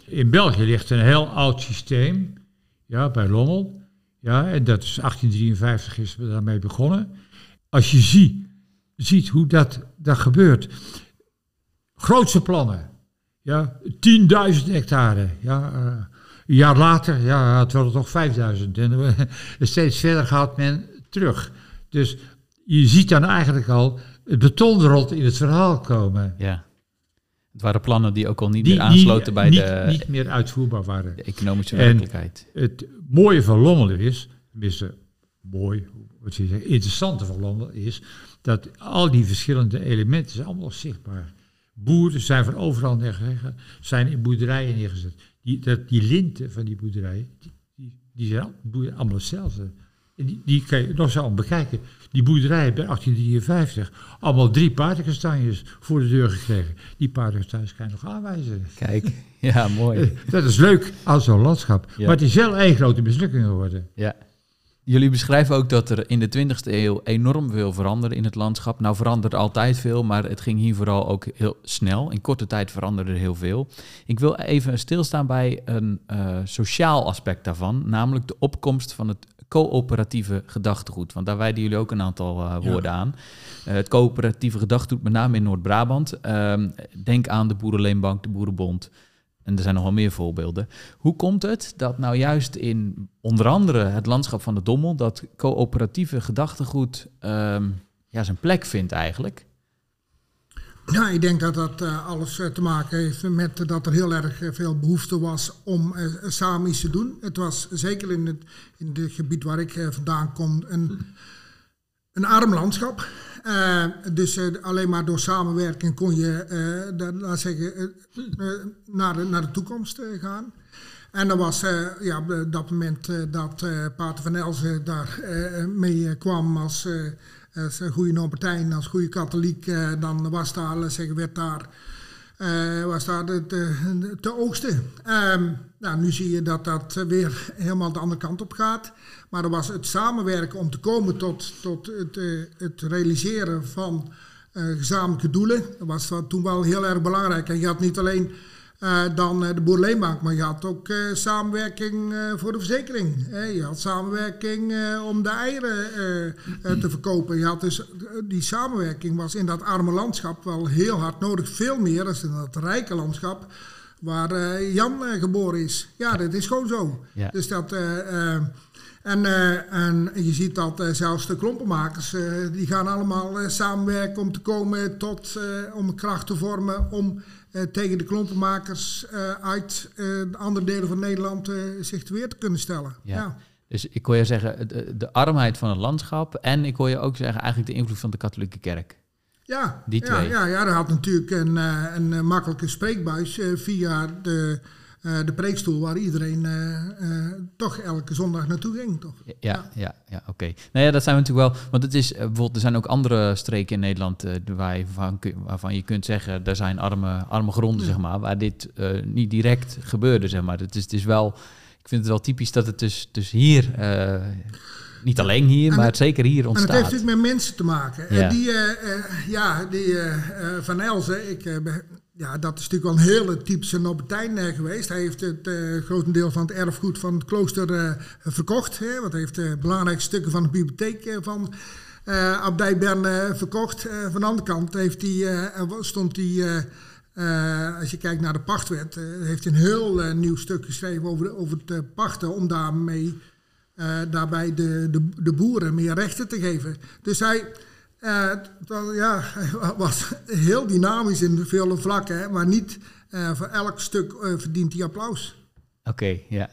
In België ligt een heel oud systeem, ja, bij Lommel. Ja, en dat is 1853 is we daarmee begonnen. Als je ziet, ziet hoe dat, dat gebeurt. Grootse plannen, ja, 10.000 hectare. Ja, eh, een jaar later, ja, het wordt toch 5.000. En steeds verder gaat men terug. Dus je ziet dan eigenlijk al het betonrot in het verhaal komen. Ja. Het waren plannen die ook al niet Die, meer aansloten bij niet, de, niet meer uitvoerbaar waren. de economische En- werkelijkheid. Het mooie van Lommel is, tenminste mooi, wat je zegt, interessante van Lommel is, dat al die verschillende elementen zijn allemaal zichtbaar. Boeren zijn van overal neergelegd, zijn in boerderijen neergezet. Die, dat, die linten van die boerderijen, die, die, zijn allemaal hetzelfde. En die, die kan je nog zo bekijken. Die boerderijen bij 1853, allemaal drie paardenkastanjes voor de deur gekregen. Die paardenkastanjes kan je nog aanwijzen. Kijk, ja, mooi. Dat is leuk aan zo'n landschap. Ja. Maar het is wel één grote mislukking geworden. Ja. Jullie beschrijven ook dat er in de 20e eeuw enorm veel veranderde in het landschap. Nou veranderde altijd veel, maar het ging hier vooral ook heel snel. In korte tijd veranderde er heel veel. Ik wil even stilstaan bij een eh, sociaal aspect daarvan, namelijk de opkomst van het coöperatieve gedachtegoed. Want daar wijden jullie ook een aantal eh, Ja. woorden aan. Eh, het coöperatieve gedachtegoed, met name in Noord-Brabant. Ehm, denk aan de Boerenleenbank, de Boerenbond. En er zijn nog wel meer voorbeelden. Hoe komt het dat nou juist in onder andere het landschap van de Dommel... dat coöperatieve gedachtegoed ehm, ja, zijn plek vindt eigenlijk? Ja, ik denk dat dat uh, alles uh, te maken heeft met dat er heel erg uh, veel behoefte was om samen iets te doen. Het was zeker in het, in het gebied waar ik vandaan kom een, een arm landschap. dus alleen maar door samenwerking kon je laat zeggen, naar, de, naar de toekomst gaan. En dat was ja, op dat moment dat Pater van Elzen daar mee kwam als als een goede Norbertijn, als goede katholiek, eh, dan was daar, zeggen, werd daar, uh, was daar de, te oogsten. Um, nou, nu zie je dat dat weer helemaal de andere kant op gaat. Maar er was het samenwerken om te komen tot, tot het, uh, het realiseren van gezamenlijke doelen. Dat was toen wel heel erg belangrijk. En je had niet alleen dan uh, de boerleenbank. Maar je had ook uh, samenwerking voor de verzekering. je had samenwerking om de eieren te verkopen. Je had dus, die samenwerking was in dat arme landschap wel heel hard nodig. Veel meer dan in dat rijke landschap waar Jan geboren is. Ja, dat is gewoon zo. Ja. Dus dat... En, en, je ziet dat zelfs de klompenmakers, die gaan allemaal samenwerken om te komen tot, om kracht te vormen om tegen de klompenmakers uh, uit uh, andere delen van Nederland zich weer te kunnen stellen. Ja. ja. Dus ik wil je zeggen, de, de, armheid van het landschap en ik wil je ook zeggen eigenlijk de invloed van de katholieke kerk. Ja, die twee. Ja, ja, ja, dat had natuurlijk een, een makkelijke spreekbuis via de de preekstoel waar iedereen uh, uh, toch elke zondag naartoe ging, toch? Ja, ja, ja, ja oké. Nou ja, dat zijn we natuurlijk wel, want het is bijvoorbeeld, er zijn ook andere streken in Nederland waar je van, waarvan je kunt zeggen, daar zijn arme, arme gronden, zeg maar, waar dit niet direct gebeurde, zeg maar. Het is, het is wel, ik vind het wel typisch dat het dus, dus hier niet alleen hier, maar het, zeker hier ontstaat. En het heeft natuurlijk met mensen te maken. Ja. die, ja, die Van Elzen, ik ja, dat is natuurlijk wel een hele typische Norbertijn uh, geweest. Hij heeft het uh, grotendeel van het erfgoed van het klooster uh, verkocht. Hè, want hij heeft de belangrijkste stukken van de bibliotheek van Abdij Bern verkocht. van de andere kant heeft hij, stond hij, als je kijkt naar de pachtwet, heeft hij een heel nieuw stuk geschreven over, over het pachten om daarmee daarbij de, de, de boeren meer rechten te geven. Dus hij uh, ja, was heel dynamisch in vele vlakken, maar niet uh, voor elk stuk uh, verdient hij applaus. Oké, ja.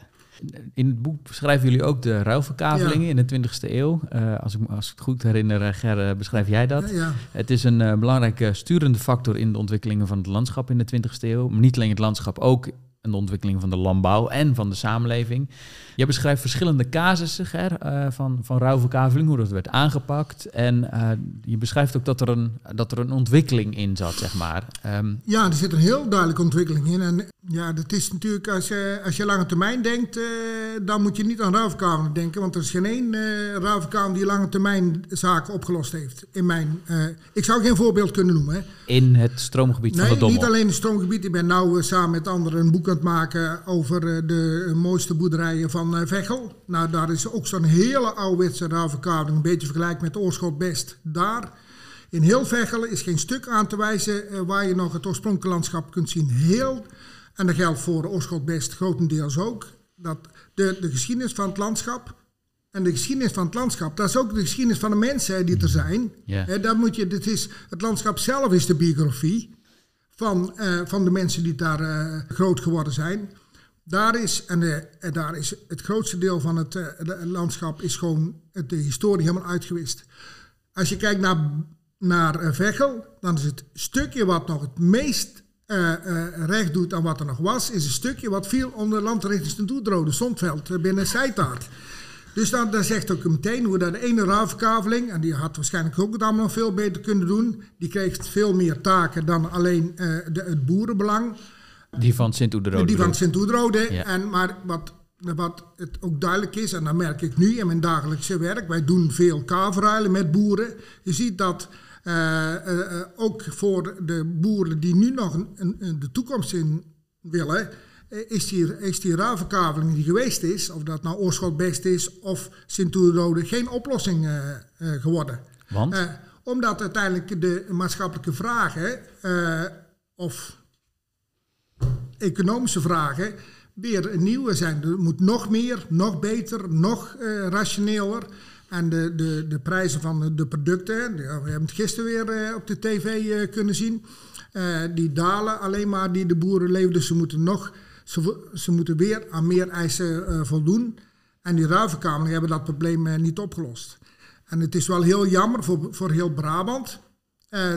In het boek beschrijven jullie ook de ruilverkavelingen in de 20e eeuw. als, ik, als ik het goed herinner, Ger, beschrijf jij dat. Ja, Het is een belangrijke sturende factor in de ontwikkelingen van het landschap in de 20e eeuw. Maar niet alleen het landschap, ook in de ontwikkeling van de landbouw en van de samenleving. Je beschrijft verschillende casussen Ger, uh, van, van hoe dat werd aangepakt. En uh, je beschrijft ook dat er, een, dat er een ontwikkeling in zat, zeg maar. Um, ja, er zit een heel duidelijke ontwikkeling in. En ja, dat is natuurlijk, als je, als je lange termijn denkt, uh, dan moet je niet aan rouwverkaveling denken. Want er is geen één die lange termijn zaken opgelost heeft. In mijn, ik zou geen voorbeeld kunnen noemen. Hè. In het stroomgebied nee, van de Dommel? niet alleen het stroomgebied. Ik ben nu samen met anderen een boek aan het maken over de mooiste boerderijen van van Vechel. Nou, daar is ook zo'n hele ouderwetse ruilverkaveling, een beetje vergelijk met Oorschot Best. Daar, in heel Vechel, is geen stuk aan te wijzen uh, waar je nog het oorspronkelijke landschap kunt zien. Heel, en dat geldt voor Oorschot Best grotendeels ook, dat de, de geschiedenis van het landschap... En de geschiedenis van het landschap, dat is ook de geschiedenis van de mensen die er zijn. Yeah. dat moet je, dit is, het landschap zelf is de biografie van, uh, van de mensen die daar uh, groot geworden zijn. Daar is, en, de, en daar is het grootste deel van het, uh, landschap is gewoon de historie helemaal uitgewist. Als je kijkt naar, naar uh, Vechel, dan is het stukje wat nog het meest recht doet aan wat er nog was, is een stukje wat viel onder landrichting Toedrode, Zondveld, binnen Seitaart. Dus dan, dan zegt ook meteen hoe dat de ene ruilverkaveling, en die had waarschijnlijk ook het allemaal nog veel beter kunnen doen, die kreeg veel meer taken dan alleen de, het boerenbelang. Die van Sint-Oederode. Die van Sint-Oederode. En Maar wat, wat het ook duidelijk is, en dat merk ik nu in mijn dagelijkse werk, wij doen veel kaverruilen met boeren. Je ziet dat uh, uh, ook voor de boeren die nu nog een, een, de toekomst in willen, is die, is die ruilverkaveling die geweest is, of dat nou Oorschot Best is of Sint-Oederode, geen oplossing geworden. Want? omdat uiteindelijk de maatschappelijke vragen of economische vragen weer nieuwe zijn. Er moet nog meer, nog beter, nog uh, rationeler. En de, de, de prijzen van de, producten, we hebben het gisteren weer op de tv kunnen zien, die dalen alleen maar die de boeren leveren. Dus ze moeten nog, ze, ze moeten weer aan meer eisen voldoen. En die ruivenkamers hebben dat probleem niet opgelost. En het is wel heel jammer voor, voor heel Brabant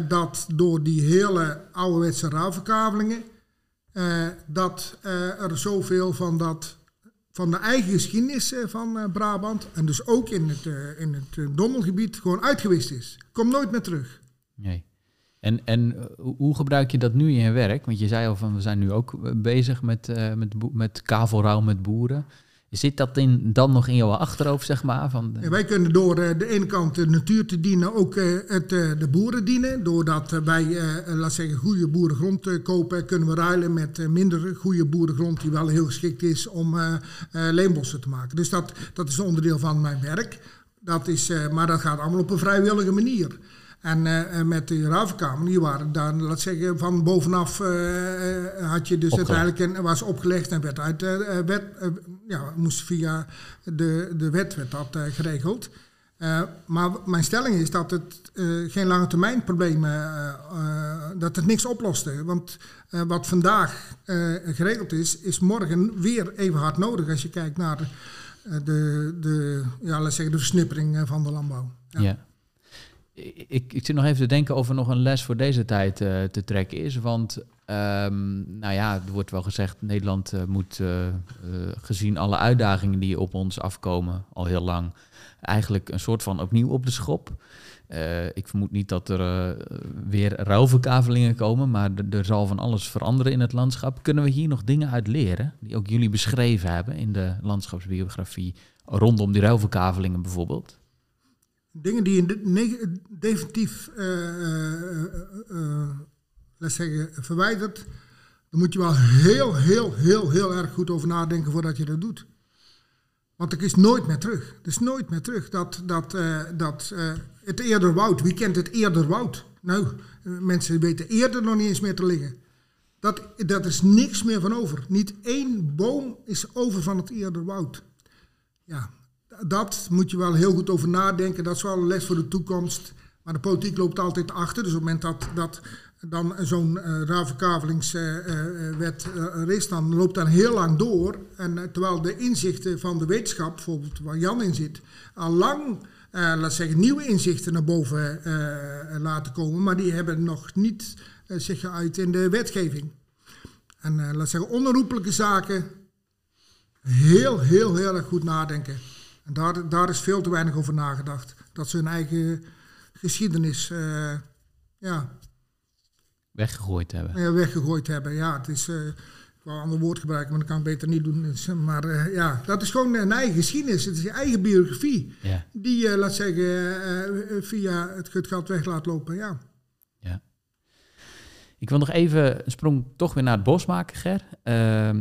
dat door die hele ouderwetse ruilverkavelingen, uh, dat uh, er zoveel van, dat, van de eigen geschiedenis van Brabant, en dus ook in het, in het Dommelgebied, gewoon uitgewist is. Komt nooit meer terug. Nee. En, en hoe gebruik je dat nu in je werk? Want je zei al van we zijn nu ook bezig met, met, met kavelrouw met boeren. Zit dat in, dan nog in jouw achterhoofd, zeg maar? Van wij kunnen door uh, de ene kant de natuur te dienen, ook uh, het, uh, de boeren dienen. Doordat wij, laat zeggen, goede boerengrond kopen, kunnen we ruilen met minder goede boerengrond die wel heel geschikt is om leenbossen te maken. Dus dat, dat is een onderdeel van mijn werk. Dat is, maar dat gaat allemaal op een vrijwillige manier. En uh, met de ruilverkamer, die waren dan, laat zeggen, van bovenaf uh, had je dus uiteindelijk een, was opgelegd en werd uit uh, wet, ja, moest via de, de wet werd dat geregeld. maar mijn stelling is dat het geen lange termijn probleem, dat het niks oploste. Want wat vandaag geregeld is, is morgen weer even hard nodig als je kijkt naar de, de, ja, laat zeggen, de versnippering van de landbouw. ja. ja ik, ik zit nog even te denken of er nog een les voor deze tijd uh, te trekken is. Want um, nou ja, er wordt wel gezegd, Nederland uh, moet, uh, gezien alle uitdagingen die op ons afkomen, al heel lang, eigenlijk een soort van opnieuw op de schop. ik vermoed niet dat er weer ruilverkavelingen komen, maar er zal van alles veranderen in het landschap. Kunnen we hier nog dingen uit leren, die ook jullie beschreven hebben in de landschapsbiografie, rondom die ruilverkavelingen bijvoorbeeld? Dingen die je definitief, uh, uh, zeggen, verwijdert, dan moet je wel heel, heel, heel, heel erg goed over nadenken voordat je dat doet. Want er is nooit meer terug. Er is nooit meer terug. Dat, dat, dat het eerder woud, wie kent het eerder woud? Nou, mensen weten eerder nog niet eens meer te liggen. Dat, dat is niks meer van over. Niet één boom is over van het eerder woud. Ja, dat moet je wel heel goed over nadenken. Dat is wel een les voor de toekomst. Maar de politiek loopt altijd achter. Dus op het moment dat, dat dan zo'n uh, er is, dan loopt dat heel lang door. En terwijl de inzichten van de wetenschap, bijvoorbeeld waar Jan in zit, al lang, laat zeggen, nieuwe inzichten naar boven laten komen. Maar die hebben nog niet zich geuit in de wetgeving. En laat zeggen, onherroepelijke zaken, heel, heel, heel erg goed nadenken. En daar, daar is veel te weinig over nagedacht. Dat ze hun eigen geschiedenis uh, ja, weggegooid hebben. Ja, weggegooid hebben. Ja, het is. Uh, ik wou een ander woord gebruiken, maar dat kan ik beter niet doen. Dus, maar uh, ja, dat is gewoon een eigen geschiedenis. Het is je eigen biografie. Ja. Die je, laat zeggen, via het geld weg laat lopen. Ja. Ik wil nog even een sprong toch weer naar het bos maken, Ger. Uh,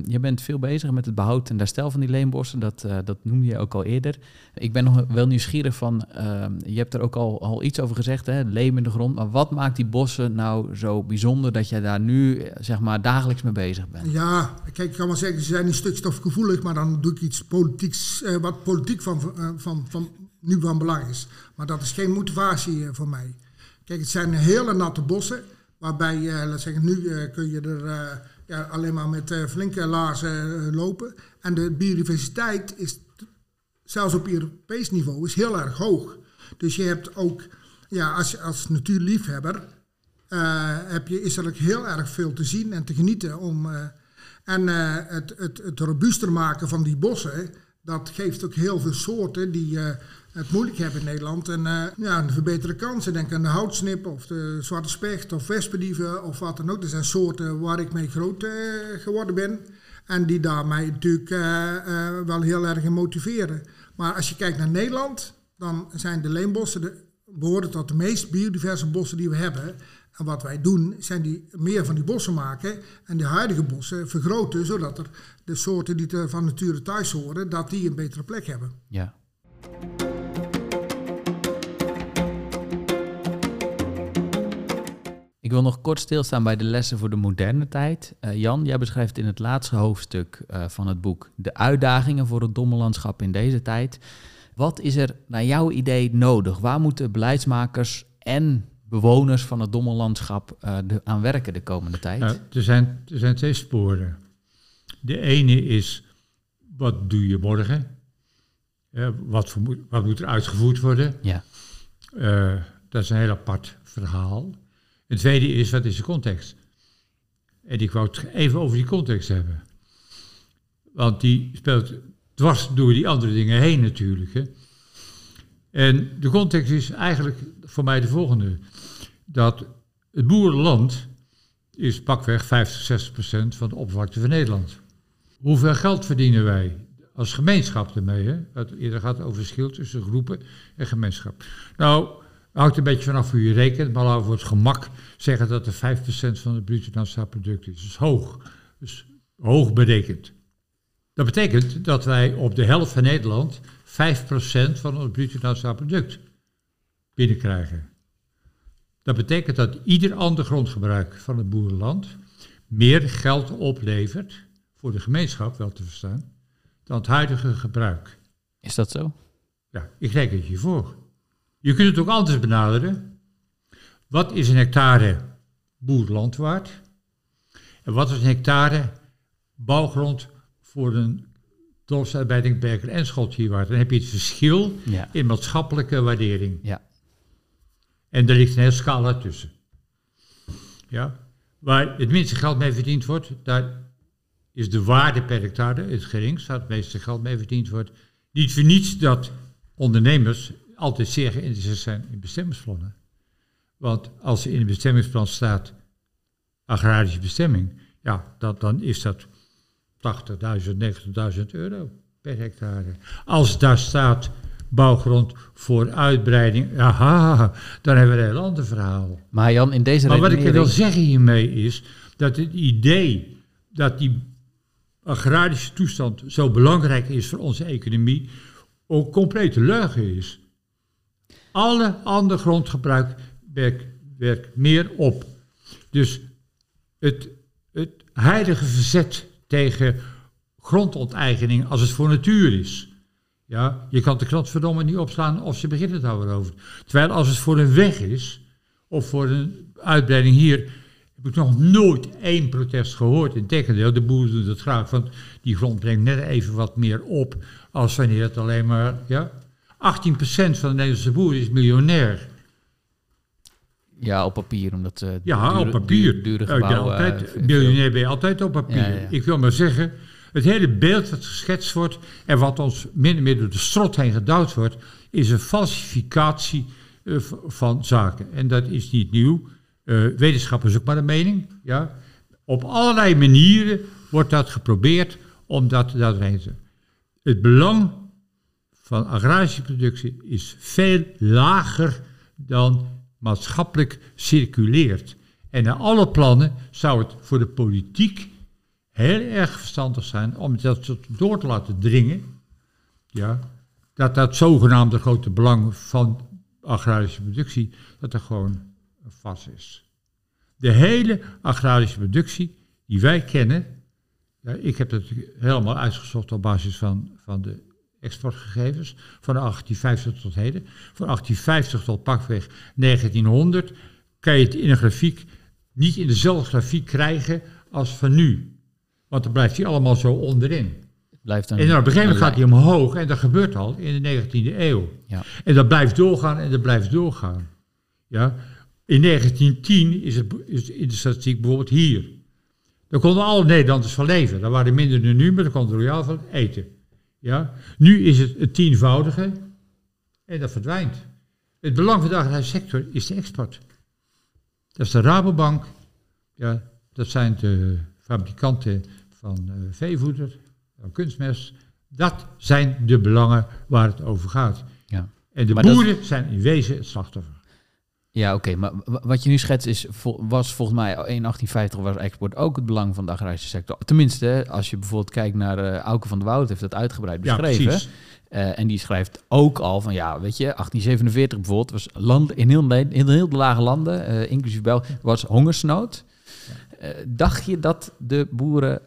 je bent veel bezig met het behoud en herstel van die leenbossen. Dat, uh, dat noemde je ook al eerder. Ik ben nog wel nieuwsgierig van, uh, je hebt er ook al, al iets over gezegd, hè, leem in de grond. Maar wat maakt die bossen nou zo bijzonder dat jij daar nu zeg maar dagelijks mee bezig bent? Ja, kijk, ik kan wel zeggen, ze zijn een stukstofgevoelig, maar dan doe ik iets politieks, uh, wat politiek van, van, van, nu van belang is. Maar dat is geen motivatie voor mij. Kijk, het zijn hele natte bossen. Waarbij, uh, laat zeggen, nu uh, kun je er uh, ja, alleen maar met flinke laarzen lopen. En de biodiversiteit is, zelfs op Europees niveau, is heel erg hoog. Dus je hebt ook, ja, als, als natuurliefhebber, heb je, is er ook heel erg veel te zien en te genieten. Om, en het, het, het robuuster maken van die bossen, dat geeft ook heel veel soorten die het moeilijk hebben in Nederland. En uh, ja, een verbeterde kansen. Denk aan de houtsnip of de zwarte specht of wespendieven of wat dan ook. Er zijn soorten waar ik mee groot uh, geworden ben. En die daar mij natuurlijk uh, wel heel erg motiveren. Maar als je kijkt naar Nederland, dan zijn de leenbossen de, behoren tot de meest biodiverse bossen die we hebben. En wat wij doen, zijn die meer van die bossen maken en de huidige bossen vergroten, zodat er de soorten die van nature thuis horen, dat die een betere plek hebben. Ja. Wil nog kort stilstaan bij de lessen voor de moderne tijd. Uh, Jan, jij beschrijft in het laatste hoofdstuk uh, van het boek de uitdagingen voor het dommelandschap in deze tijd. Wat is er naar jouw idee nodig? Waar moeten beleidsmakers en bewoners van het dommellandschap uh, de, aan werken de komende tijd? Nou, er, zijn, er zijn twee sporen. De ene is, wat doe je morgen? Uh, wat, voor, wat, moet er uitgevoerd worden? Ja. Uh, dat is een heel apart verhaal. Het tweede is, wat is de context? En ik wou het even over die context hebben. Want die speelt dwars door die andere dingen heen natuurlijk. Hè. En de context is eigenlijk voor mij de volgende. Dat het boerenland is pakweg 50, 60 procent van de oppervlakte van Nederland. Hoeveel geld verdienen wij als gemeenschap ermee? Hè? Het eerder gaat over verschil tussen groepen en gemeenschap. Nou, hangt een beetje vanaf hoe je rekent, maar laten we voor het gemak zeggen dat er 5% van het bruto nationaal product is. Is hoog. Dus hoog berekend. Dat betekent dat wij op de helft van Nederland 5% van het bruto nationaal product binnenkrijgen. Dat betekent dat ieder ander grondgebruik van het boerenland meer geld oplevert, voor de gemeenschap wel te verstaan, dan het huidige gebruik. Is dat zo? Ja, ik reken het je voor. Je kunt het ook anders benaderen. Wat is een hectare boerland waard? En wat is een hectare bouwgrond voor een dorpsarbeiding, Berker en Schot hier waard? Dan heb je het verschil Ja. in maatschappelijke waardering. Ja. En er ligt een hele scala tussen. Ja? Waar het minste geld mee verdiend wordt, daar is de waarde per hectare het geringst, waar het meeste geld mee verdiend wordt. Niet voor niets dat ondernemers altijd zeer geïnteresseerd zijn in bestemmingsplannen. Want als er in een bestemmingsplan staat agrarische bestemming, ja, dat, dan is dat 80.000, 90.000 euro per hectare. Als daar staat bouwgrond voor uitbreiding, aha, dan hebben we een heel ander verhaal. Maar Jan, in deze Maar wat ik wil zeggen hiermee is dat het idee dat die agrarische toestand zo belangrijk is voor onze economie, ook complete leugen is. Alle ander grondgebruik werkt, werkt meer op. Dus het, het heilige verzet tegen grondonteigening als het voor natuur is. Ja, je kan de krant verdomme niet opslaan of ze beginnen het over. Terwijl als het voor een weg is, of voor een uitbreiding hier, heb ik nog nooit één protest gehoord. Integendeel, de boeren doen het graag, want die grond brengt net even wat meer op als wanneer het alleen maar, ja. 18% van de Nederlandse boeren is miljonair. Ja, op papier, omdat... eh, Ja, dure- op papier. Ja, altijd, eh, veel- miljonair ben je altijd op papier. Ja, ja, ja. Ik wil maar zeggen, het hele beeld dat geschetst wordt en wat ons min of meer door de strot heen gedouwd wordt, is een falsificatie eh, van zaken. En dat is niet nieuw. Eh, wetenschap is ook maar een mening. Ja. Op allerlei manieren wordt dat geprobeerd om dat daarheen te. Het belang van agrarische productie is veel lager dan maatschappelijk circuleert. En naar alle plannen zou het voor de politiek heel erg verstandig zijn om dat door te laten dringen. Ja, dat dat zogenaamde grote belang van agrarische productie, dat er gewoon vast is. De hele agrarische productie die wij kennen, ja, ik heb dat helemaal uitgezocht op basis van, van de exportgegevens van 1850 tot heden. Van 1850 tot pakweg 1900 kan je het in een grafiek niet in dezelfde grafiek krijgen als van nu. Want dan blijft hij allemaal zo onderin. Blijft een, En dan op een gegeven moment gaat hij omhoog en dat gebeurt al in de 19e eeuw. Ja. En dat blijft doorgaan en dat blijft doorgaan. Ja? In 1910 is het is in de statistiek bijvoorbeeld hier. Daar konden alle Nederlanders van leven. Daar waren er minder dan nu, maar daar konden royaal van eten. Ja? Nu is het het tienvoudige en dat verdwijnt. Het belang van de agrarische sector is de export. Dat is de Rabobank. Ja, dat zijn de fabrikanten van eh, veevoeder, van kunstmest. Dat zijn de belangen waar het over gaat. Ja. En de Maar dat- boeren zijn in wezen het slachtoffer. Ja, oké, maar wa- wat je nu schetst is, was volgens mij in 1850 was export ook het belang van de agrarische sector. Tenminste, als je bijvoorbeeld kijkt naar eh Auke van der Woud, heeft dat uitgebreid Ja, beschreven. precies. Eh, en die schrijft ook al van, ja, weet je, 1847 bijvoorbeeld, was land, in, heel, in heel de lage landen, eh, inclusief België, was hongersnood. Dacht je dat de boeren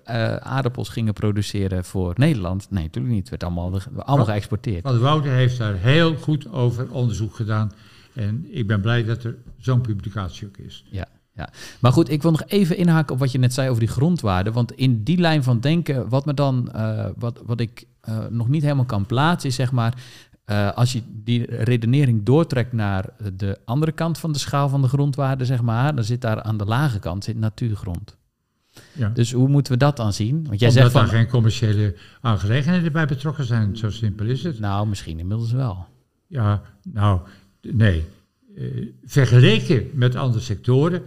aardappels gingen produceren voor Nederland? Nee, natuurlijk niet. Het werd allemaal, allemaal geëxporteerd. Want Wouter heeft daar heel goed over onderzoek gedaan. En ik ben blij dat er zo'n publicatie ook is. Ja, ja. Maar goed, ik wil nog even inhaken op wat je net zei over die grondwaarden. Want in die lijn van denken, wat me dan, eh, wat, wat ik eh, nog niet helemaal kan plaatsen, is zeg maar, eh, als je die redenering doortrekt naar de andere kant van de schaal van de grondwaarden, zeg maar, dan zit daar aan de lage kant zit natuurgrond. Ja. Dus hoe moeten we dat dan zien? Want jij Omdat zegt van, daar geen commerciële aangelegenheden bij betrokken zijn. Zo simpel is het. nou, misschien inmiddels wel. Ja, nou, nee. Eh, vergeleken met andere sectoren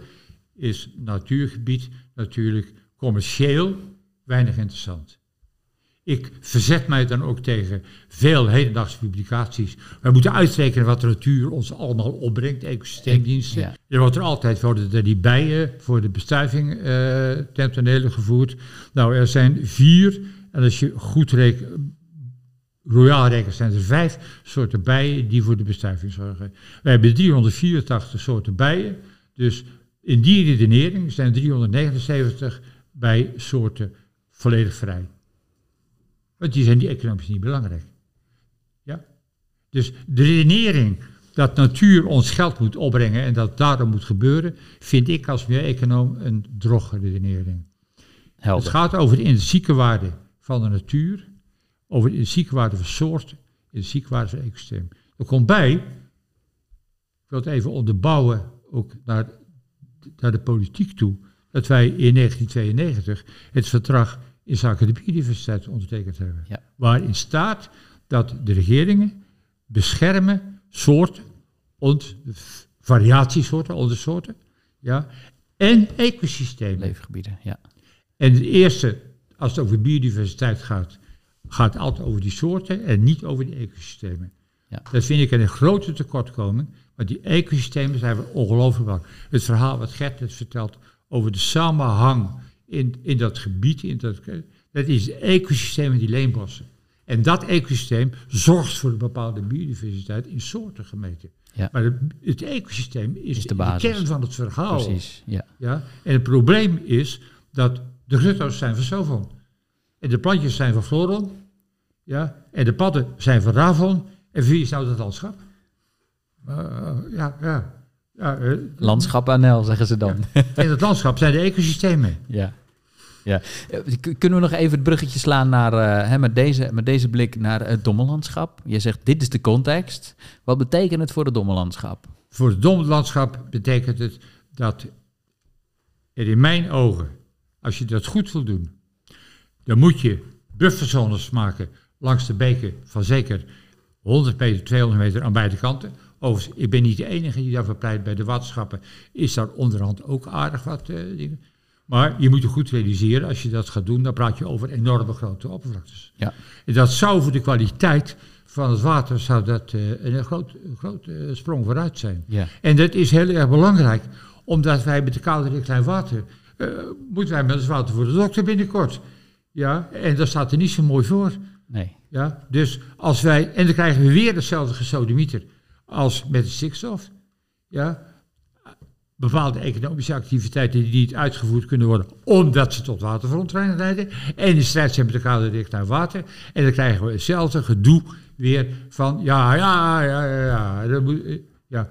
is natuurgebied natuurlijk commercieel weinig interessant. Ik verzet mij dan ook tegen veel hedendaagse publicaties. Wij moeten uitrekenen wat de natuur ons allemaal opbrengt, ecosysteemdiensten. Ja. Er wordt er altijd worden er die bijen voor de bestuiving eh ten tonele gevoerd. Nou, er zijn vier, en als je goed rekent, royaal rekent, zijn er vijf soorten bijen die voor de bestuiving zorgen. Wij hebben 384 soorten bijen, dus in die redenering zijn 379 bijsoorten volledig vrij. Want die zijn die economisch niet belangrijk. Ja? Dus de redenering dat natuur ons geld moet opbrengen en dat daarom moet gebeuren, vind ik als milieu-econoom een droge redenering. Het gaat over de intrinsieke waarde van de natuur, over de intrinsieke waarde van soorten, de intrinsieke waarde van ecosysteem. Er komt bij, ik wil het even onderbouwen, ook naar, naar de politiek toe, dat wij in 1992 het verdrag in zaken de biodiversiteit ondertekend hebben. Ja. Waarin staat dat de regeringen beschermen soorten, ont, variatiesoorten, ondersoorten, ja, en ecosystemen. Leefgebieden, ja. En het eerste, als het over biodiversiteit gaat, gaat het altijd over die soorten en niet over die ecosystemen. Ja. Dat vind ik een grote tekortkoming, want die ecosystemen zijn ongelooflijk belangrijk. Het verhaal wat Gert net vertelt over de samenhang in, in dat gebied, in dat, dat is het ecosysteem in die leenbossen. En dat ecosysteem zorgt voor een bepaalde biodiversiteit in soorten gemeten. Ja. Maar het, het ecosysteem is, Is de kern van het verhaal. Precies, ja. Ja? En het probleem is dat de grutto's zijn van Sovon. En de plantjes zijn van Floron. Ja? En de padden zijn van Ravon. En wie is nou dat landschap? Eh, ja, ja. ja eh, Landschap NL, zeggen ze dan. in het landschap zijn de ecosystemen. Ja. ja. Eh, Kunnen we nog even het bruggetje slaan naar, hè, met, deze, met deze blik naar het dommellandschap? Je zegt, dit is de context. Wat betekent het voor het dommellandschap? Voor het domlandschap betekent het dat er in mijn ogen, als je dat goed wil doen, dan moet je bufferzones maken langs de beken van zeker 100 meter, 200 meter aan beide kanten. Overigens, ik ben niet de enige die daarvoor pleit. Bij de waterschappen is daar onderhand ook aardig wat eh, dingen. Maar je moet je goed realiseren, als je dat gaat doen, dan praat je over enorme grote oppervlaktes. Ja. En dat zou voor de kwaliteit van het water zou dat, eh, een groot, eh, sprong vooruit zijn. Ja. En dat is heel erg belangrijk, omdat wij met de kaderrichtlijn water, eh, moeten wij met het water voor de dokter binnenkort. Ja, en dat staat er niet zo mooi voor. Nee. Ja, dus als wij, en dan krijgen we weer hetzelfde gesodemieter als met de stikstof. Ja, bepaalde economische activiteiten die niet uitgevoerd kunnen worden omdat ze tot waterverontreiniging leiden. En in strijd zijn met de kaderrichtlijn water. En dan krijgen we hetzelfde gedoe weer van, ja, ja, ja, ja, ja. dat moet, ja.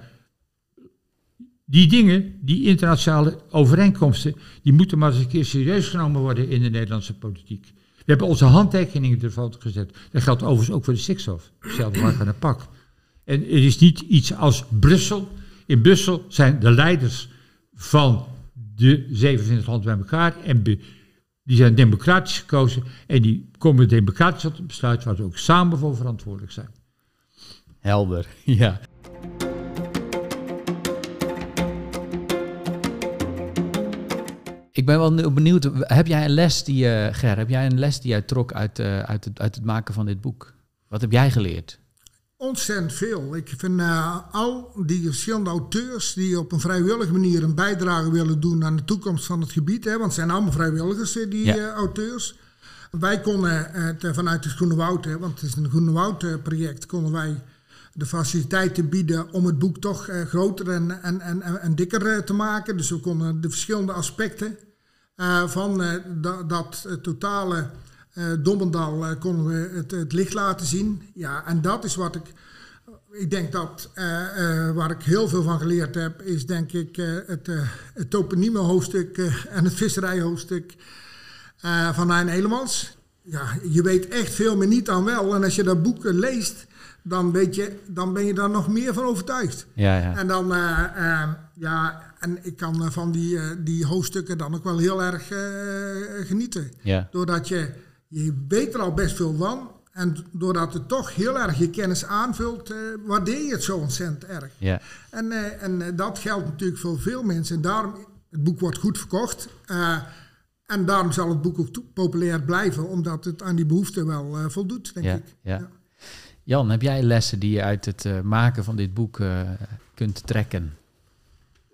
Die dingen, die internationale overeenkomsten, die moeten maar eens een keer serieus genomen worden in de Nederlandse politiek. We hebben onze handtekeningen ervan gezet. Dat geldt overigens ook voor de stikstof. Hetzelfde waar aan een pak. En het is niet iets als Brussel. In Brussel zijn de leiders van de 27 landen bij elkaar. En die zijn democratisch gekozen. En die komen democratisch tot een besluit waar ze ook samen voor verantwoordelijk zijn. Helder, ja. Ik ben wel benieuwd, heb jij een les die je, Ger, heb jij een les die jij trok uit, eh, uit, het, uit het maken van dit boek? Wat heb jij geleerd? Ontzettend veel. Ik vind eh, al die verschillende auteurs die op een vrijwillige manier een bijdrage willen doen aan de toekomst van het gebied. Hè, want het zijn allemaal vrijwilligers, eh, die Ja. eh, auteurs. Wij konden eh, het, eh, vanuit het Groene Woud, hè, want het is een Groene Woud eh, project, konden wij de faciliteiten bieden om het boek toch eh, groter en, en, en, en- dikker eh, te maken. Dus we konden de verschillende aspecten Eh, van eh, da- dat eh, totale eh Dommendal konden we het, licht laten zien. Ja, en dat is wat ik. Ik denk dat waar ik heel veel van geleerd heb, is denk ik het, het hoofdstuk en het visserijhoofdstuk van Hein Elemans. Ja, je weet echt veel meer niet dan wel. En als je dat boek leest, dan, weet je, dan ben je daar nog meer van overtuigd. Ja, ja. En dan, eh, eh, ja, en ik kan eh, van die, die hoofdstukken dan ook wel heel erg genieten. ja. Doordat je, je weet er al best veel van. En doordat het toch heel erg je kennis aanvult, waardeer je het zo ontzettend erg. ja. En, en dat geldt natuurlijk voor veel mensen. En daarom, het boek wordt goed verkocht. en daarom zal het boek ook populair blijven, omdat het aan die behoefte wel voldoet, denk Ja, ik. ja. Jan, heb jij lessen die je uit het eh, maken van dit boek eh, kunt trekken?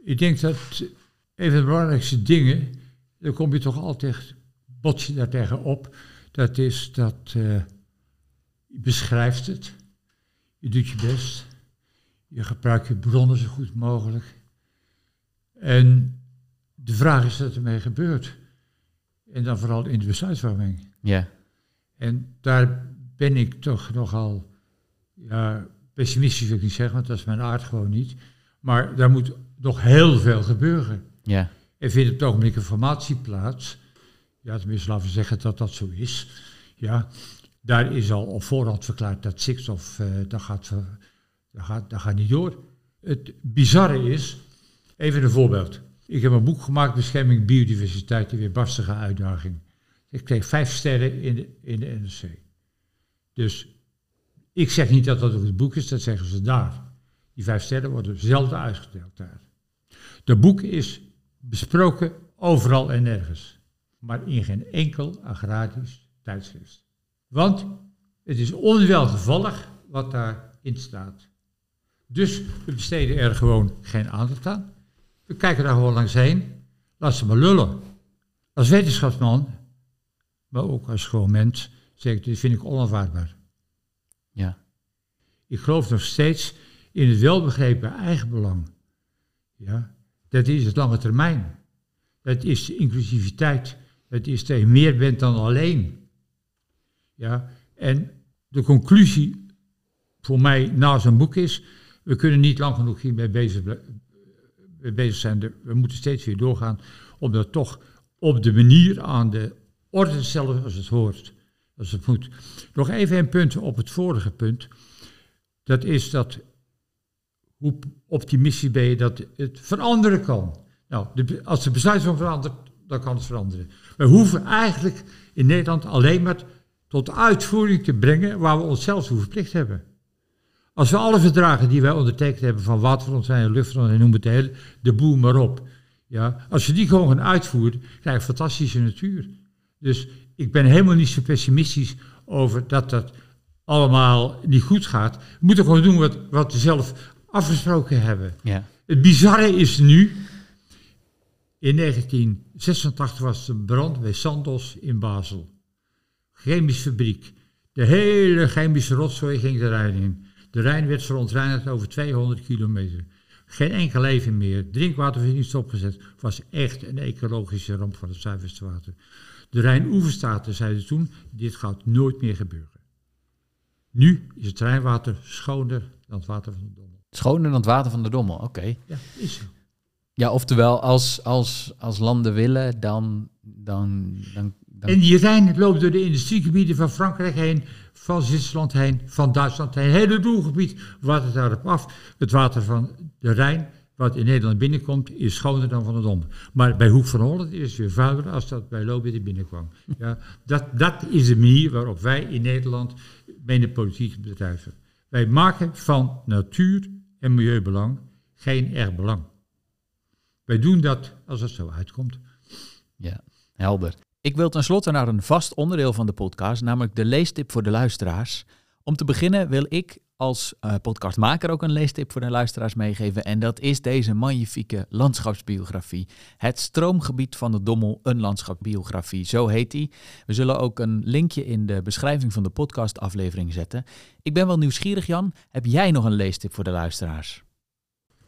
Ik denk dat een van de belangrijkste dingen, daar kom je toch altijd, bots je daar tegen op, dat is dat eh, je beschrijft het, je doet je best, je gebruikt je bronnen zo goed mogelijk. En de vraag is wat ermee gebeurt. En dan vooral in de besluitvorming. Ja, En daar ben ik toch nogal ja, pessimistisch, wil ik niet zeggen, want dat is mijn aard gewoon niet. Maar daar moet nog heel veel gebeuren. ja, Er vindt op het ogenblik een formatie plaats. Ja, tenminste, laten we zeggen dat dat zo is. Ja, daar is al op voorhand verklaard dat stikstof, eh dat, gaat, dat, gaat, dat gaat niet door. Het bizarre is, even een voorbeeld. Ik heb een boek gemaakt, Bescherming Biodiversiteit, die weerbarstige uitdaging. Ik kreeg vijf sterren in de, in de NRC. Dus ik zeg niet dat dat ook het boek is, dat zeggen ze daar. Die vijf sterren worden zelden uitgedeeld daar. De boek is besproken overal en nergens, maar in geen enkel agrarisch tijdschrift. Want het is onwelgevallig wat daarin staat. Dus we besteden er gewoon geen aandacht aan. We kijken daar gewoon langs heen. Laat ze maar lullen. Als wetenschapsman, maar ook als gewoon mens, zeg ik, dit vind ik onaanvaardbaar. Ja, Ik geloof nog steeds in het welbegrepen eigenbelang. Ja, dat is het lange termijn. Dat is inclusiviteit. Dat is dat je meer bent dan alleen. Ja, en de conclusie voor mij na zo'n boek is, we kunnen niet lang genoeg hiermee bezig, mee bezig zijn. We moeten steeds weer doorgaan om dat toch op de manier aan de orde stellen als het hoort. Als het moet. Nog even een punt op het vorige punt. Dat is dat, hoe optimistisch ben je dat het veranderen kan? Nou, de, als de besluitvorming verandert, dan kan het veranderen. We hoeven eigenlijk in Nederland alleen maar tot uitvoering te brengen waar we onszelf toe verplicht hebben. Als we alle verdragen die wij ondertekend hebben van waterverontreiniging, luchtverontreiniging, noem het hele, de boel maar op. Ja, als we die gewoon gaan uitvoeren, krijg je fantastische natuur. Dus ik ben helemaal niet zo pessimistisch over dat dat allemaal niet goed gaat. We moeten gewoon doen wat, wat we zelf afgesproken hebben. ja, Het bizarre is nu, in 1986 was de brand bij Sandos in Basel. Chemische fabriek. De hele chemische rotzooi ging de Rijn in. De Rijn werd verontreinigd over 200 kilometer. Geen enkel leven meer. Drinkwatervoorziening stopgezet. Was echt een ecologische ramp van het zuiverste water. De Rijn-Oeverstaten zeiden toen, dit gaat nooit meer gebeuren. Nu is het Rijnwater schoner dan het water van de Dommel. schoner dan het water van de Dommel, oké. Ja, is zo. Ja, oftewel, als, als, als landen willen, dan... dan, dan, dan En die Rijn loopt door de industriegebieden van Frankrijk heen, van Zwitserland heen, van Duitsland heen. Het hele doelgebied watert daarop af. Het water van de Rijn, wat in Nederland binnenkomt, is schoner dan van de Dom. Maar bij Hoek van Holland is het weer vuiler als dat bij Lobit binnenkwam. Ja, dat, dat is de manier waarop wij in Nederland de politiek bedrijven. Wij maken van natuur en milieubelang geen erg belang. Wij doen dat als het zo uitkomt. Ja, helder. Ik wil tenslotte naar een vast onderdeel van de podcast, namelijk de leestip voor de luisteraars. Om te beginnen wil ik als eh, podcastmaker ook een leestip voor de luisteraars meegeven. En dat is deze magnifieke landschapsbiografie. Het stroomgebied van de Dommel, een landschapsbiografie. Zo heet die. We zullen ook een linkje in de beschrijving van de podcastaflevering zetten. Ik ben wel nieuwsgierig, Jan. Heb jij nog een leestip voor de luisteraars?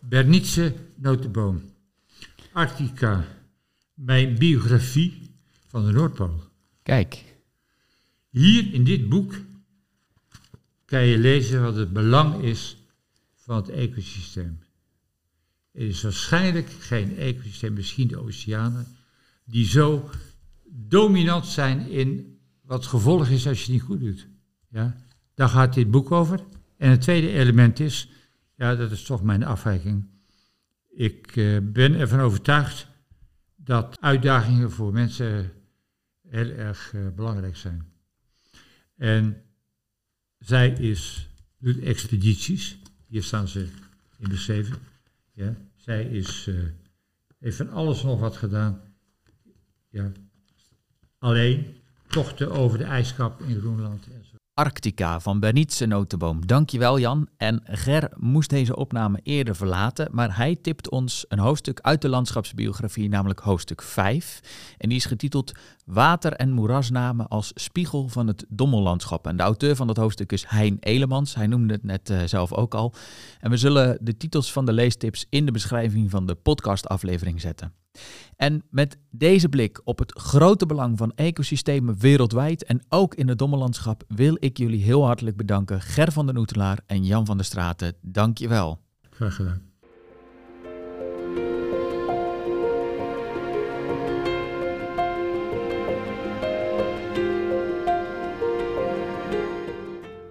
Bernice notenboom. Arctica. mijn biografie van de Noordpool. Kijk, Hier in dit boek kan je lezen wat het belang is van het ecosysteem. Er is waarschijnlijk geen ecosysteem, misschien de oceanen, die zo dominant zijn in wat gevolg is als je het niet goed doet. Ja? Daar gaat dit boek over. En het tweede element is, ja, dat is toch mijn afwijking. Ik eh, ben ervan overtuigd dat uitdagingen voor mensen heel erg eh, belangrijk zijn. En zij is, doet expedities, hier staan ze in beschreven. Ja. Zij is, eh, heeft van alles nog wat gedaan. Ja. Alleen tochten over de ijskap in Groenland. Arctica van Bernitse Notenboom. Dankjewel Jan. En Ger moest deze opname eerder verlaten, maar hij tipt ons een hoofdstuk uit de landschapsbiografie, namelijk hoofdstuk 5. En die is getiteld Water- en moerasnamen als spiegel van het dommellandschap. En de auteur van dat hoofdstuk is Hein Elemans. Hij noemde het net eh, zelf ook al. En we zullen de titels van de leestips in de beschrijving van de podcastaflevering zetten. En met deze blik op het grote belang van ecosystemen wereldwijd en ook in het dommellandschap wil ik jullie heel hartelijk bedanken. Ger van den Oetelaar en Jan van der Straten, dank je wel. Graag gedaan.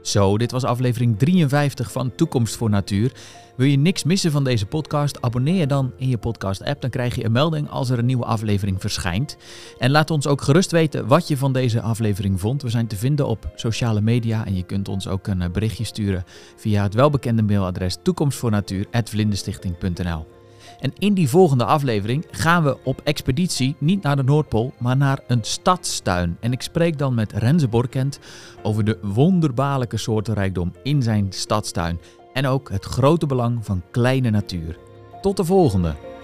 Zo, dit was aflevering 53 van Toekomst voor Natuur. Wil je niks missen van deze podcast? Abonneer je dan in je podcast-app. Dan krijg je een melding als er een nieuwe aflevering verschijnt. En laat ons ook gerust weten wat je van deze aflevering vond. We zijn te vinden op sociale media en je kunt ons ook een eh, berichtje sturen via het welbekende mailadres toekomstvoornatuur.vlinderstichting.nl. En in die volgende aflevering gaan we op expeditie niet naar de Noordpool, maar naar een stadstuin. En ik spreek dan met Renze Borkent over de wonderbaarlijke soortenrijkdom in zijn stadstuin. En ook het grote belang van kleine natuur. Tot de volgende!